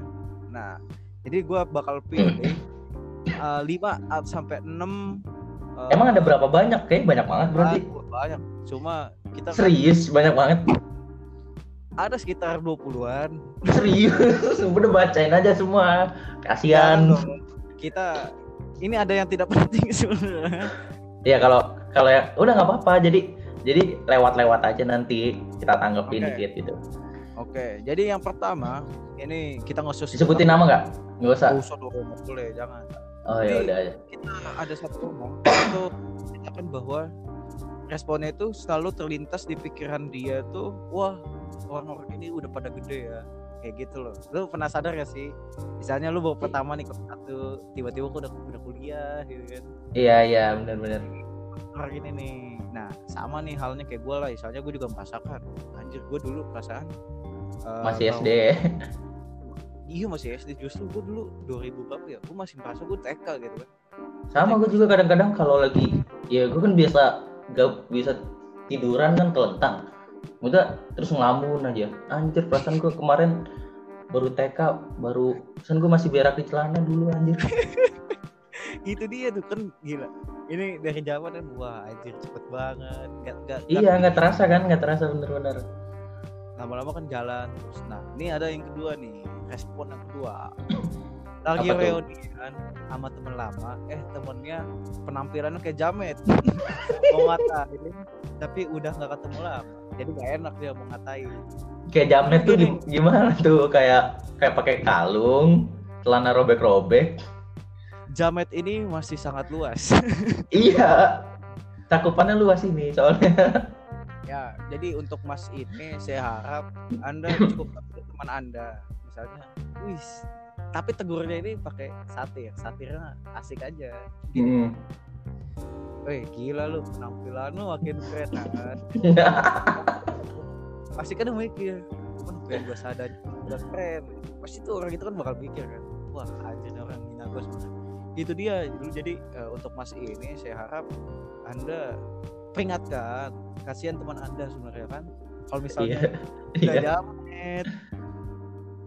Nah, jadi gua bakal pilih eh, 5 at- sampai 6 eh, emang ada berapa banyak kayak banyak banget berarti banyak. Cuma kita kan serius banyak banget ada sekitar 20-an. serius udah bacain aja semua kasihan dong. Kita ini ada yang tidak penting sebenarnya. ya kalau kalau ya udah nggak apa-apa jadi jadi lewat-lewat aja nanti kita tanggepin Oke. dikit gitu Oke, jadi yang pertama ini kita nggak usah disebutin nama nggak nggak usah Nggak usah dong, nggak boleh, jangan. oh ya udah ya. Kita ada satu ngomong itu menyatakan bahwa responnya itu selalu terlintas di pikiran dia tuh, wah orang-orang ini udah pada gede ya, kayak gitu loh. Lu pernah sadar gak sih? Misalnya lu baru pertama nih kelas satu, tiba-tiba kok udah udah kuliah, gitu kan? iya iya benar-benar Orang ini nih, nah sama nih halnya kayak gue lah. Misalnya gue juga merasakan, anjir gue dulu perasaan eh, masih SD Iya masih SD justru gue dulu 2000 berapa ya? Gue masih merasa gue TK gitu kan. sama gue juga kadang-kadang kalau lagi ya gue kan biasa gak bisa tiduran kan kelentang. Udah terus ngelamun aja. Anjir perasaan gue kemarin baru TK baru perasaan gue masih berak di celana dulu anjir. Itu dia tuh kan gila. Ini dari zaman kan wah anjir cepet banget. Gak, gak, iya nggak terasa kan nggak terasa bener-bener lama-lama kan jalan terus. Nah ini ada yang kedua nih respon yang kedua. Lagi Apa reunian sama temen lama eh temennya penampilannya kayak jamet. Mau ngatain tapi udah nggak ketemu lama. Jadi gak enak dia mau ngatain. Kayak jamet tuh gim- gimana tuh? Kayak kayak pakai kalung celana robek-robek. Jamet ini masih sangat luas. Iya. Cakupannya luas ini soalnya Ya, jadi untuk Mas ini saya harap Anda cukup teman Anda. Misalnya, wis, tapi tegurnya ini pakai satir. Satirnya asik aja. Hmm. Weh, gila lu penampilan lu makin keren kan. Pasti kan mikir, penampilan gua sadar udah keren. Pasti tuh orang itu kan bakal mikir kan, wah anjir orang gua sebenarnya. Itu dia. Jadi eh, untuk Mas ini saya harap Anda peringatkan kasihan teman anda sebenarnya kan. Kalau misalnya iya. tidak iya. jamet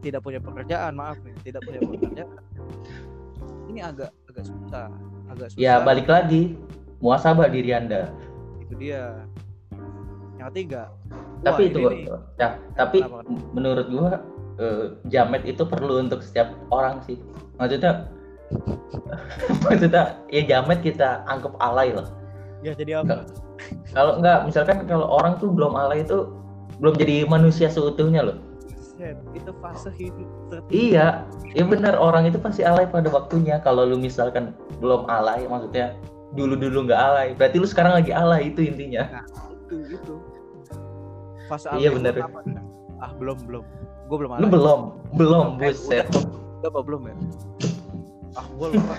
tidak punya pekerjaan maaf nih tidak punya pekerjaan. Ini agak agak susah agak susah. ya balik lagi muasabah diri anda. Itu dia. Yang ketiga tapi wah, itu ini ya tapi Kenapa? menurut gua eh, jamet itu perlu untuk setiap orang sih. Maksudnya maksudnya ya jamet kita anggap alay lah ya jadi apa? Kalau enggak misalkan kalau orang tuh belum alay itu belum jadi manusia seutuhnya loh. Set, itu fase hidup tertinggi. Iya iya benar orang itu pasti alay pada waktunya. Kalau lu misalkan belum alay maksudnya dulu dulu nggak alay berarti lu sekarang lagi alay itu intinya. Itu itu. Fase Iya, alay bener. gua kapan ya? ah belum belum. Gue belum lu alay. belum belum Eh, buset. udah, udah apa belum ya? Ah gue lupa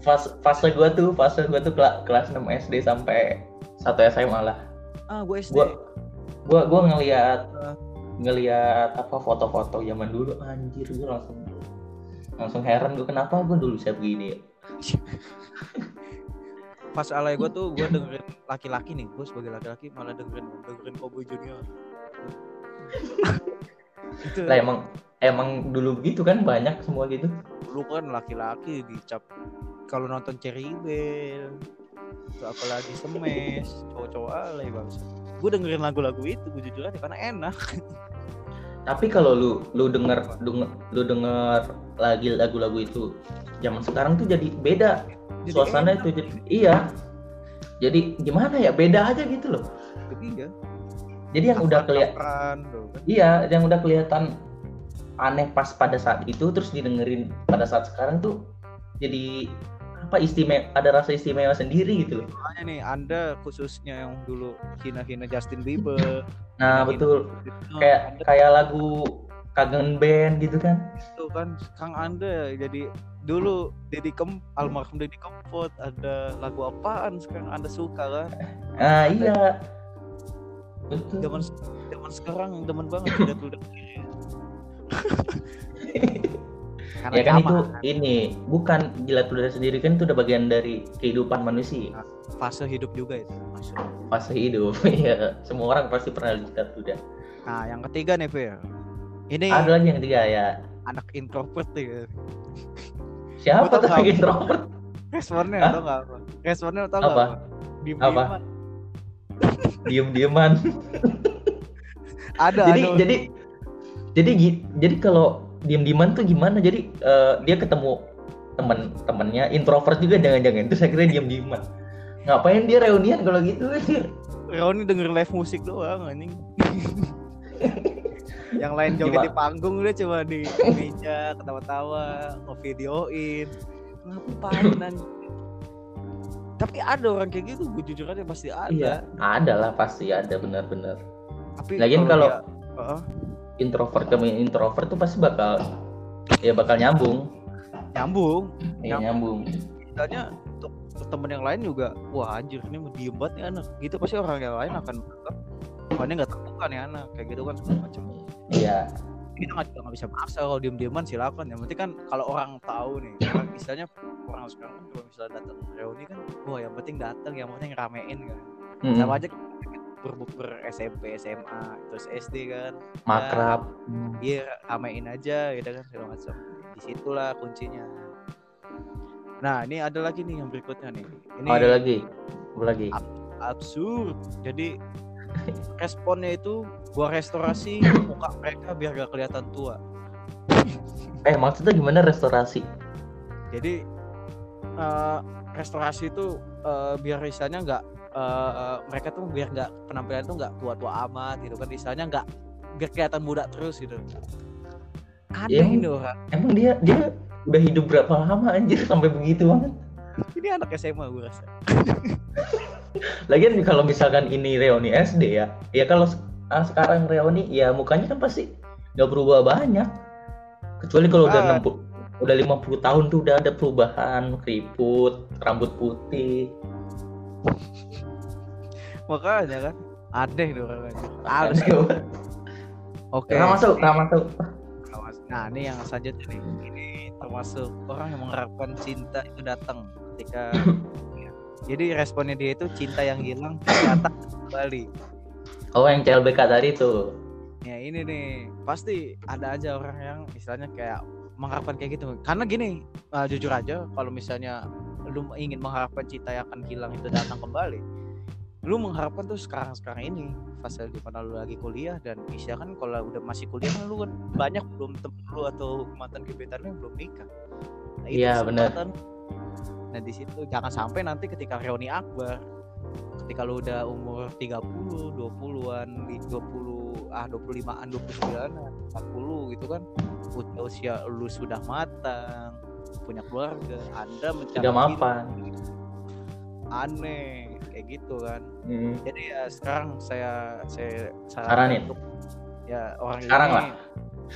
fase fase gua tuh fase gua tuh kela- kelas 6 SD sampai 1 SMA lah. Ah gue SD gua gua ngelihat ngelihat apa foto-foto zaman dulu anjir gua langsung langsung heran gua kenapa gua dulu saya begini pas alay gue tuh gue dengerin laki-laki nih gue sebagai laki-laki malah dengerin dengerin Cowboy Junior. Itu lah emang emang dulu begitu kan banyak semua gitu. Lu kan laki-laki dicap kalau nonton Cherry Bell itu apalagi semes cowok-cowok alay bangsa gue dengerin lagu-lagu itu gue jujur aja karena enak. Tapi kalau lu lu denger, denger lu denger lagi lagu-lagu itu zaman sekarang tuh jadi beda. Jadi suasana enak. itu jadi iya. Jadi gimana ya beda aja gitu loh. Jadi ya jadi yang udah kelihatan kelihatan kan. Iya yang udah kelihatan aneh pas pada saat itu terus didengerin pada saat sekarang tuh jadi apa istimewa ada rasa istimewa sendiri gitu loh. Makanya nih anda khususnya yang dulu hina-hina Justin Bieber nah Hina-hina betul. Gitu, kayak anda kayak lagu kangen band gitu kan. Itu kan Kang anda jadi dulu Deddy Kem almarhum Deddy Kempot ada lagu apaan sekarang anda suka kan? Ah iya. betul. zaman zaman sekarang demen banget udah udah ya kan itu ini bukan jilat ludah sendiri kan itu udah bagian dari kehidupan manusia fase hidup juga itu masuk. fase hidup ya semua orang pasti pernah jilat ludah Nah, yang ketiga nih, Fir. Ini ada lagi yang ketiga ya anak introvert nih. siapa tuh nggak? yang introvert Responnya Hah? tau gak apa? Responnya tau Apa? gak apa? Diem Apa? diem dieman Ada, jadi ada. jadi jadi jadi kalau diem dieman tuh gimana? Jadi eh, dia ketemu temen temennya introvert juga jangan-jangan. Itu saya kira diem dieman ngapain dia reunian kalau gitu? Reoni denger live musik doang anjing. yang lain joget Gimana? di panggung dia cuma di meja ketawa-tawa ngevideoin. Ngapain anjing? Tapi ada orang kayak gitu gue jujur aja pasti ada. Iya ada lah pasti ada benar-benar. Tapi Lagian kalau- dia- Heeh, introvert ke introvert tuh pasti bakal ya bakal nyambung. Nyambung. Ya Nyambung. misalnya untuk temen yang lain juga wah anjir ini mau diem banget nih anak. Gitu pasti orang yang lain akan ini nggak terbuka nih anak kayak gitu kan segala macam. Iya. Kita nggak juga nggak bisa maksa kalau diem dieman silakan. Yang penting kan kalau orang tahu nih orang misalnya orang sekarang kan kalau misalnya datang reuni kan wah yang penting datang yang penting ramein kan. Mm-mm. sama aja berbukber SMP SMA terus SD kan. Makrab. Iya ramein aja gitu kan segala macam. Di situlah kuncinya. Nah ini ada lagi nih yang berikutnya nih. Ini Oh, ada lagi. Apa lagi? absurd. Jadi responnya itu gua restorasi muka mereka biar gak kelihatan tua. Eh maksudnya gimana restorasi? Jadi eh, restorasi itu eh, biar misalnya nggak eh, mereka tuh biar nggak penampilan tuh nggak tua-tua amat gitu kan misalnya nggak biar kelihatan muda terus gitu. Aneh. Iya. ini orang. Emang dia dia udah hidup berapa lama anjir sampai begitu banget? Ini anak SMA gue rasa. Lagian kalau misalkan ini reuni SD ya ya kalau ah, sekarang reuni ya mukanya kan pasti nggak berubah banyak. Kecuali kalau udah Ah. 60 udah 50 tahun tuh udah ada perubahan keriput rambut putih makanya kan aneh nih orang harus banget. oke. Nah, masuk nah masuk. Nah ini yang selanjutnya nih. Ini termasuk orang yang mengharapkan cinta itu datang ketika ya. jadi responnya dia itu cinta yang hilang datang kembali. Oh yang CLBK tadi tuh. Ya ini nih. Pasti ada aja orang yang misalnya kayak mengharapkan kayak gitu. Karena gini uh, jujur aja kalau misalnya lu ingin mengharapkan cinta yang akan hilang itu datang kembali lu mengharapkan tuh sekarang sekarang ini fase di mana lu lagi kuliah dan bisa kan kalau udah masih kuliah kan lu kan banyak belum temen lu atau mantan gebetan lu yang belum nikah nah, Iya, benar. nah di situ jangan sampai nanti ketika reuni akbar ketika lu udah umur 30 20-an di 20 ah 25-an 29-an 40 gitu kan usia lu sudah matang punya keluarga anda mencari Sudah mapan. aneh kayak gitu kan Hmm. jadi ya sekarang saya saya Saranin. untuk ya orang Sekarang ini lah.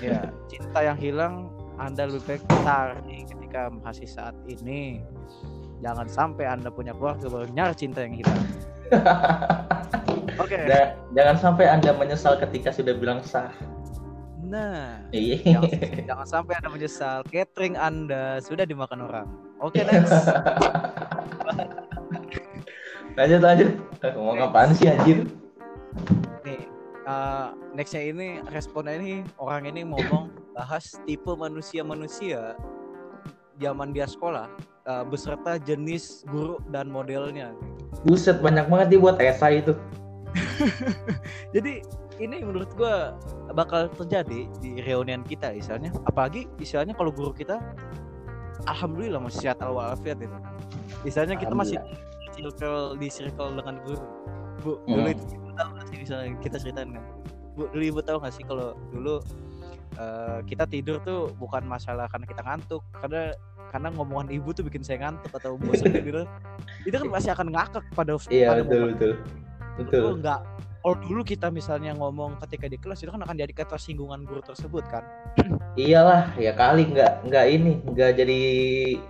ya cinta yang hilang anda lebih baik cari ketika masih saat ini jangan sampai anda punya keluarga baru nyari cinta yang hilang oke Da- jangan sampai anda menyesal ketika sudah bilang sah. Nah Iya. jangan, jangan sampai anda menyesal catering anda sudah dimakan orang oke next lanjut lanjut. Ngomong apaan sih anjir? nih eh, nextnya ini responnya ini orang ini ngomong bahas tipe manusia-manusia zaman dia sekolah eh, beserta jenis guru dan modelnya. Buset banyak banget dia buat esai itu. Jadi ini menurut gua bakal terjadi di reunian kita misalnya. Apalagi misalnya kalau guru kita alhamdulillah masih sehat walafiat itu. Misalnya kita masih circle di circle dengan guru. Bu, dulu Hmm. itu ibu tahu nggak sih misalnya kita ceritain kan. Bu, dulu ibu tahu nggak sih kalau dulu eh, kita tidur tuh bukan masalah karena kita ngantuk, karena karena ngomongan ibu tuh bikin saya ngantuk atau bosan gitu. Itu kan pasti akan ngakak pada Iya pada betul betul. Betul. itu enggak kalau dulu kita misalnya ngomong ketika di kelas itu kan akan jadi ketersinggungan guru tersebut kan Iyalah, ya kali nggak nggak ini nggak jadi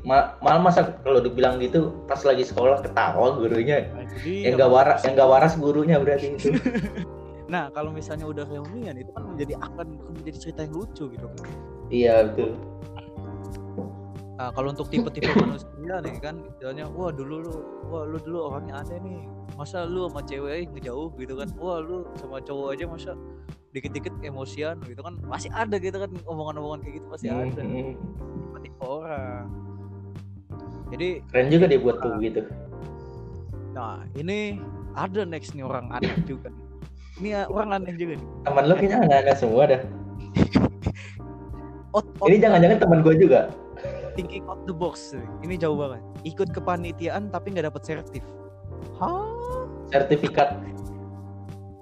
ma- malah masa kalau dibilang gitu pas lagi sekolah ketawa gurunya. Nah, Yang nggak waras, yang nggak waras gurunya berarti itu. nah kalau misalnya udah reunian itu kan menjadi akan akan menjadi cerita yang lucu gitu kan iya betul. Nah, kalau untuk tipe-tipe manusia nih kan misalnya wah dulu lu wah lu dulu orangnya aneh nih masa lu sama cewek ngejauh gitu kan wah lu sama cowok aja masa dikit-dikit emosian gitu kan masih ada gitu kan omongan-omongan kayak gitu pasti Hmm, ada hmm. tipe orang jadi Keren juga dia buat tuh gitu. Nah, ini ada next nih orang aneh juga. nih. Ini orang aneh juga nih. Teman lo kayaknya anak-anak semua dah. Ini jangan-jangan teman gue juga. Thinking out the box. Ini jauh banget. Ikut kepanitiaan tapi nggak dapat sertif. Hah? Sertifikat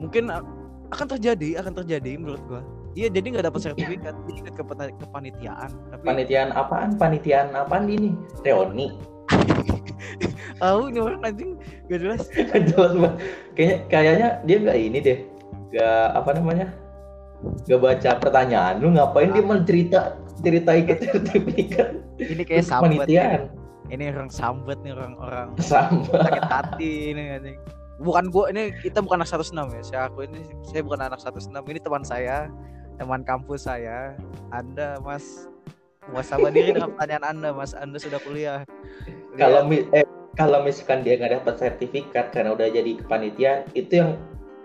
Mungkin a- akan terjadi, akan terjadi menurut gua. Iya, jadi nggak dapat sertifikat, jadi ikut kepana- kepanitiaan. Tapi panitiaan apaan? Panitiaan apaan ini? Reoni. tahu ini orang anjing gak jelas. Jelas banget. Kayaknya kayaknya dia nggak ini deh. Nggak apa namanya? Nggak baca pertanyaan. Lu ngapain dia malah cerita cerita ikut sertifikat? Ini kayak sambat. Panitiaan. Ini orang sambat nih orang-orang sakit hati ini. Bukan gua ini kita bukan anak 106 ya. Saya aku ini saya bukan anak 106. Ini teman saya, teman kampus saya. Anda Mas muasabah diri dengan pertanyaan Anda, Mas. Anda sudah kuliah. Kalau Lihat, mi- eh kalau misalkan dia nggak dapat sertifikat karena udah jadi kepanitiaan, itu yang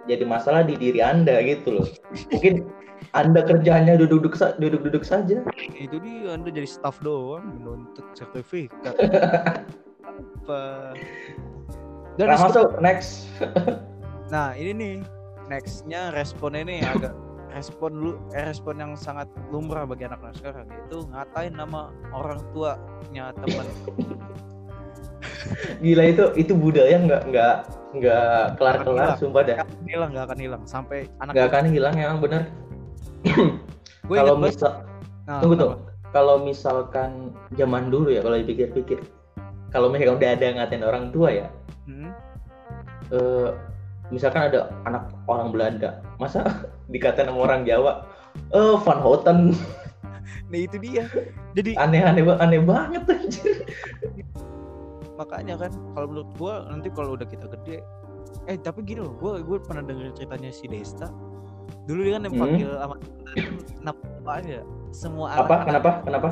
jadi masalah di diri anda gitu loh. Mungkin anda kerjanya duduk-duduk sa- duduk-duduk saja. itu dia Anda jadi staff doang menuntut sertifikat. Apa? Dan Nah, masuk next. Nah ini nih nextnya responnya ini agak respon lu eh, respon yang sangat lumrah bagi anak-anak sekarang yaitu ngatain nama orang tuanya teman Gila itu itu budaya nggak nggak nggak kelar-kelar Gila. sumpah dah. Hilang gak akan hilang sampai anak Nggak akan hilang ya bener. gue Kalau misal nah, tunggu tuh. Kalau misalkan zaman dulu ya kalau dipikir-pikir kalau misalkan udah ada ngatain orang tua ya Hmm, eh, misalkan ada anak orang Belanda, masa dikatain sama orang Jawa, eh Van Houten, nah itu dia jadi aneh-aneh aneh banget anjir. makanya kan kalau menurut gue nanti kalau udah kita gede eh tapi gini loh gue gue pernah denger ceritanya si Desta dulu dia kan yang Hmm. panggil sama kenapa bapaknya semua Apa? anak- Kenapa? Kenapa?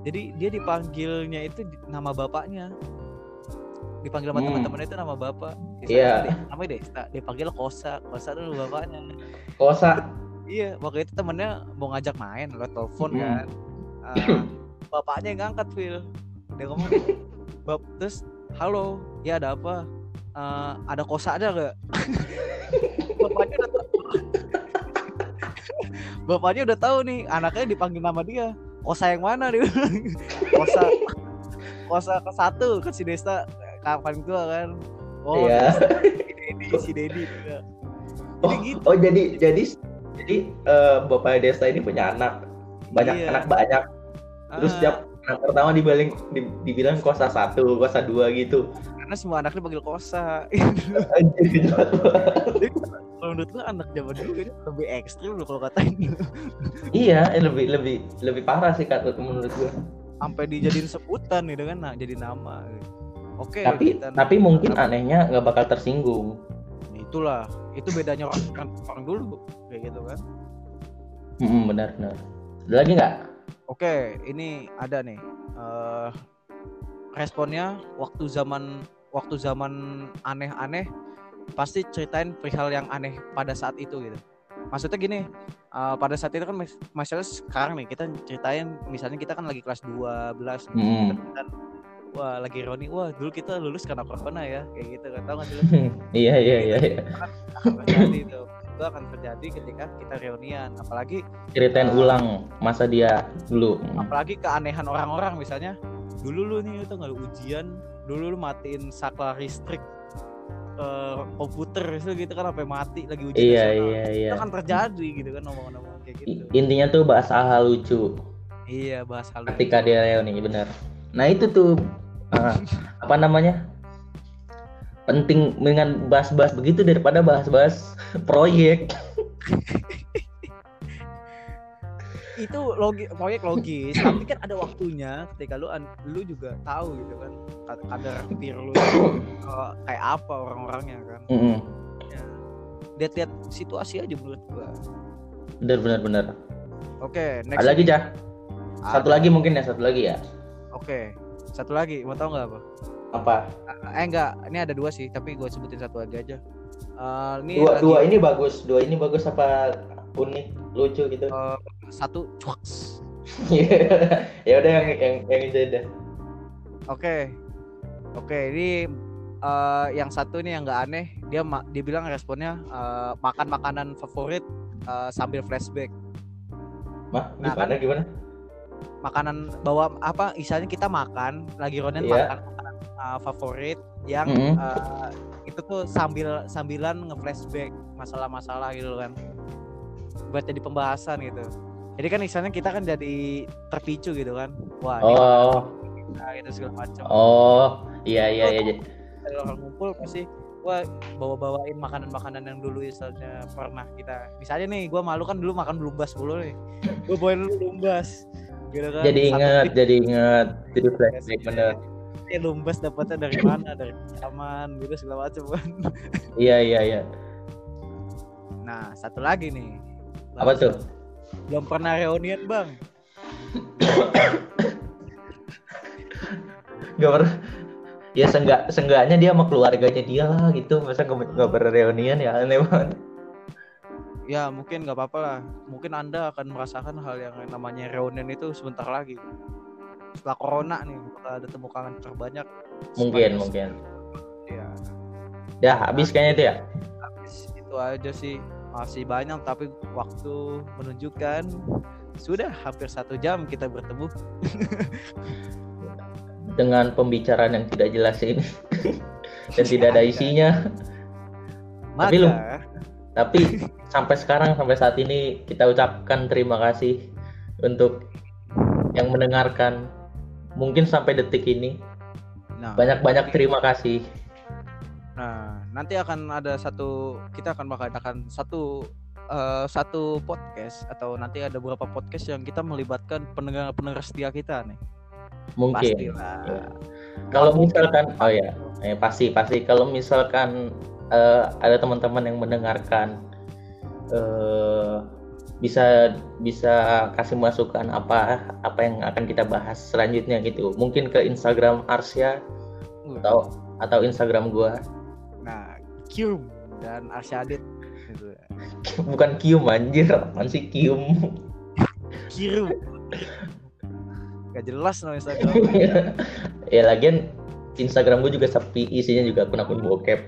jadi dia dipanggilnya itu nama bapaknya dipanggil sama Hmm. teman-temannya itu nama bapak Iya. dia- namanya Desta dia panggil Kosa Kosa dulu bapaknya Kosa. iya waktu itu temennya mau ngajak main lewat telepon Hmm. kan Ah, bapaknya yang ngangkat Phil dia ngomong bab terus halo ya ada apa? Eh, ada kosa ada gak bapaknya udah tahu bapaknya udah tahu nih anaknya dipanggil nama dia. Kosa yang mana dia? Kosa kosa ke satu ke si Desta kapan tua kan? Oh Iya. si Dedi si Dedi juga. Oh, Jadi gitu. oh jadi jadi jadi eh, bapak desa ini punya anak. Banyak Iya. anak banyak. Terus Ah, setiap anak pertama dibaling di- dibilang kosa satu kosa dua gitu. Karena semua anaknya panggil kosa. Anjir, kalau menurut lu anak zaman dulu kayaknya lebih ekstrim loh kalau katain. Iya eh, lebih lebih lebih parah sih kata menurut gua. Sampai dijadiin sebutan gitu kan nah, jadi nama. Gitu. oke tapi kita- tapi mungkin anehnya nggak bakal tersinggung. Itulah itu bedanya orang, orang, dulu kayak gitu kan. Mm-mm, benar benar. Ada lagi nggak oke ini ada nih eh responnya waktu zaman waktu zaman aneh-aneh pasti ceritain perihal yang aneh pada saat itu gitu maksudnya gini eh, pada saat itu kan mas- masalah sekarang nih kita ceritain misalnya kita kan lagi kelas 12 nih. Mm. dan wah lagi Roni wah dulu kita lulus karena corona ya kayak gitu kan tau gak sih iya iya iya iya. terjadi itu itu akan terjadi ketika kita reunian. Apalagi ceritain Ah. ulang masa dia dulu. apalagi keanehan orang-orang misalnya dulu lu nih itu nggak ujian. Dulu lu matiin saklar listrik eh, komputer itu gitu kan sampai mati lagi ujian iya nasional. iya iya. itu akan terjadi gitu kan ngomong-ngomong kayak gitu. intinya tuh bahas hal lucu. Iya bahas hal itu. ketika dia reuni benar. Nah itu tuh ah, apa namanya penting dengan bahas-bahas begitu daripada bahas-bahas proyek. Itu logi proyek logis tapi kan ada waktunya ketika lu lu juga tahu gitu kan ka- kadar peer lu kayak apa orang-orangnya kan. Mm-mm. ya. lihat-lihat situasi aja menurut gua. Benar benar benar. Oke next. Ada lagi cah satu Ada. lagi mungkin ya satu lagi ya. Oke satu lagi mau tahu nggak apa apa? Eh enggak ini ada dua sih tapi gue sebutin satu lagi aja. Eh, ini dua lagi, dua ini bagus dua ini bagus apa unik lucu gitu? Eh, satu cuaks ya udah yang yang yang itu deh Oke, oke ini eh, yang satu nih yang nggak aneh, dia ma- dia bilang responnya eh, makan makanan favorit eh, sambil flashback. mah Nah, gimana gimana? Makanan bawa apa? Misalnya kita makan, lagi Ronen Iya. makan eh, favorit yang Mm-mm. eh, itu tuh sambil sambilan nge-flashback masalah-masalah gitu kan. Buat jadi pembahasan gitu. Jadi kan misalnya kita kan jadi terpicu gitu kan. Wah, oh nah, itu segala macam. oh iya iya iya kalau orang ngumpul pasti gua bawa-bawain makanan-makanan yang dulu misalnya pernah kita misalnya nih gua malu kan dulu makan belumbas dulu nih gua bawain lumbas gitu kan jadi inget jadi inget jadi flashback bener eh, lumbas dapatnya dari mana? Dari taman gitu segala macam kan iya iya iya. Nah satu lagi nih. Apa Bang, tuh? Belum pernah reunian bang. Gak pernah. Ya senggak senggaknya dia sama keluarganya dia lah gitu. Masa nggak nggak pernah reunian ya? Aneh banget. Ya mungkin nggak apa-apa lah. Mungkin anda akan merasakan hal yang namanya reunian itu sebentar lagi setelah corona nih bakal ada temu kangen terbanyak. Mungkin sepanjang- mungkin. Ya ya habis kayaknya itu ya? Habis itu aja sih. Masih banyak tapi waktu menunjukkan sudah hampir satu jam kita bertemu. Dengan pembicaraan yang tidak jelas ini. Dan tidak ada isinya. Maka Tapi lu- tapi sampai sekarang sampai saat ini kita ucapkan terima kasih untuk yang mendengarkan mungkin sampai detik ini. Nah, banyak-banyak terima kasih. Nah nanti akan ada satu kita akan mengadakan satu eh, satu podcast atau nanti ada beberapa podcast yang kita melibatkan pendengar-pendengar setia kita nih. Mungkin. Pastilah. Ya. kalau misalkan oh ya eh, pasti pasti. Kalau misalkan eh, ada teman-teman yang mendengarkan eh, bisa bisa kasih masukan apa apa yang akan kita bahas selanjutnya gitu. Mungkin ke Instagram Arsya Uh, atau atau Instagram gua. Nah Kium dan Arsyadit gitu. bukan Kium anjir. Apaan sih Kium Kiru gak jelas nama Instagram. Ya lagian Instagram gue juga sepi isinya juga akun-akun bokep.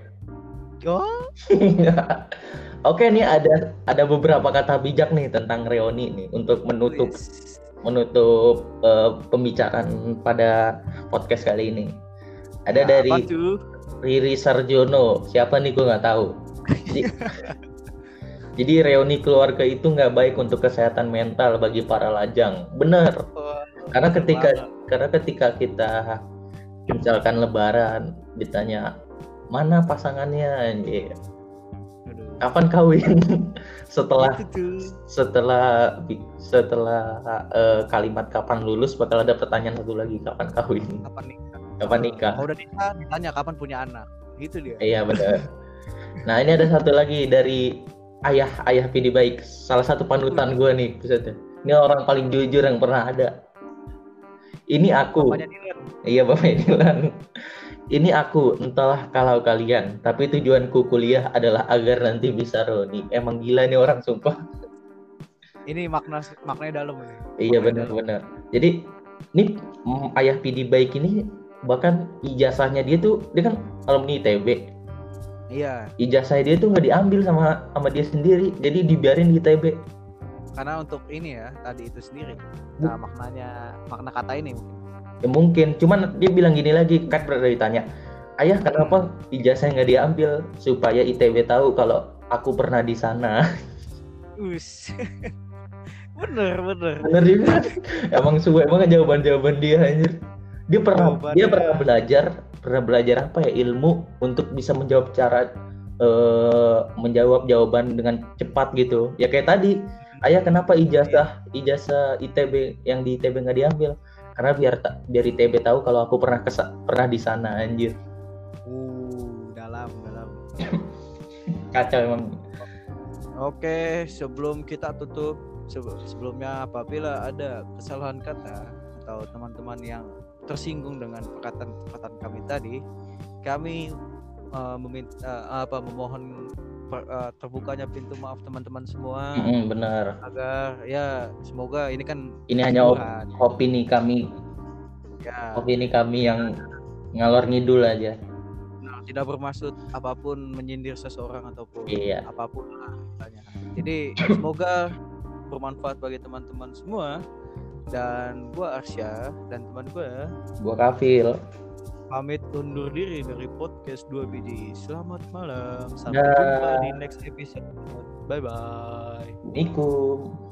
Oh, Oke nih ada ada beberapa kata bijak nih tentang reuni nih untuk menutup wis. menutup eh, pembicaraan pada podcast kali ini. Ada Nah, dari? Riri Sarjono. Siapa nih gue nggak tahu. Jadi, jadi reuni keluarga itu nggak baik untuk kesehatan mental bagi para lajang. Bener. Karena ketika banget. karena ketika kita misalkan lebaran ditanya mana pasangannya anjir. Kapan kawin? Setelah Itu tuh. setelah setelah eh, kalimat kapan lulus bakal ada pertanyaan satu lagi kapan kawin Kapan nikah? kapan nikah Kalau udah nikah, ditanya kapan punya anak. Gitu dia. iya benar nah ini ada satu lagi dari ayah ayah Pidi baik salah satu panutan gue nih dah. ini orang paling jujur yang pernah ada ini aku Bapaknya Dylan. iya bapak Dilan ini aku entahlah kalau kalian tapi tujuanku kuliah adalah agar nanti bisa Roni emang gila nih orang sumpah Ini makna maknanya dalam ini. Iya benar-benar. Jadi ini mm, ayah PD baik ini bahkan ijazahnya dia tuh dia kan alumni ITB. Iya, Ijazah dia tuh nggak diambil sama sama dia sendiri, jadi dibiarin di ITB. karena untuk ini ya tadi itu sendiri. Nah, maknanya makna kata ini mungkin. Ya mungkin, cuman dia bilang gini lagi, kan pernah ditanya, ayah kenapa ijazahnya nggak diambil supaya ITB tahu kalau aku pernah di sana. Us. bener bener. Bener juga. emang suwe emang jawaban-jawaban dia anjir. Dia pernah Jawabannya- dia pernah belajar, pernah belajar apa ya ilmu untuk bisa menjawab cara eh menjawab jawaban dengan cepat gitu. Ya kayak tadi, ayah kenapa ijazah ijazah ITB yang di ITB nggak diambil? Karena biar biar ITB tahu kalau aku pernah kesa- pernah di sana anjir. Uh, dalam dalam. Kacau emang. Oke, sebelum kita tutup, sebe- sebelumnya apabila ada kesalahan kata atau teman-teman yang tersinggung dengan perkataan-perkataan kami tadi, kami eh, meminta apa memohon eh, terbukanya pintu maaf teman-teman semua Mm, benar. agar ya semoga ini kan Ini hanya op- Tuhan, opini kami, ya opini kami yang ngalor ngidul aja. nah, tidak bermaksud apa pun menyindir seseorang ataupun Iya. apa pun lah. Jadi semoga bermanfaat bagi teman-teman semua dan gua Arsya dan teman gua Gua kafil pamit undur diri dari podcast 2 biji. Selamat malam. Sampai da. jumpa di next episode. Bye bye. Assalamualaikum.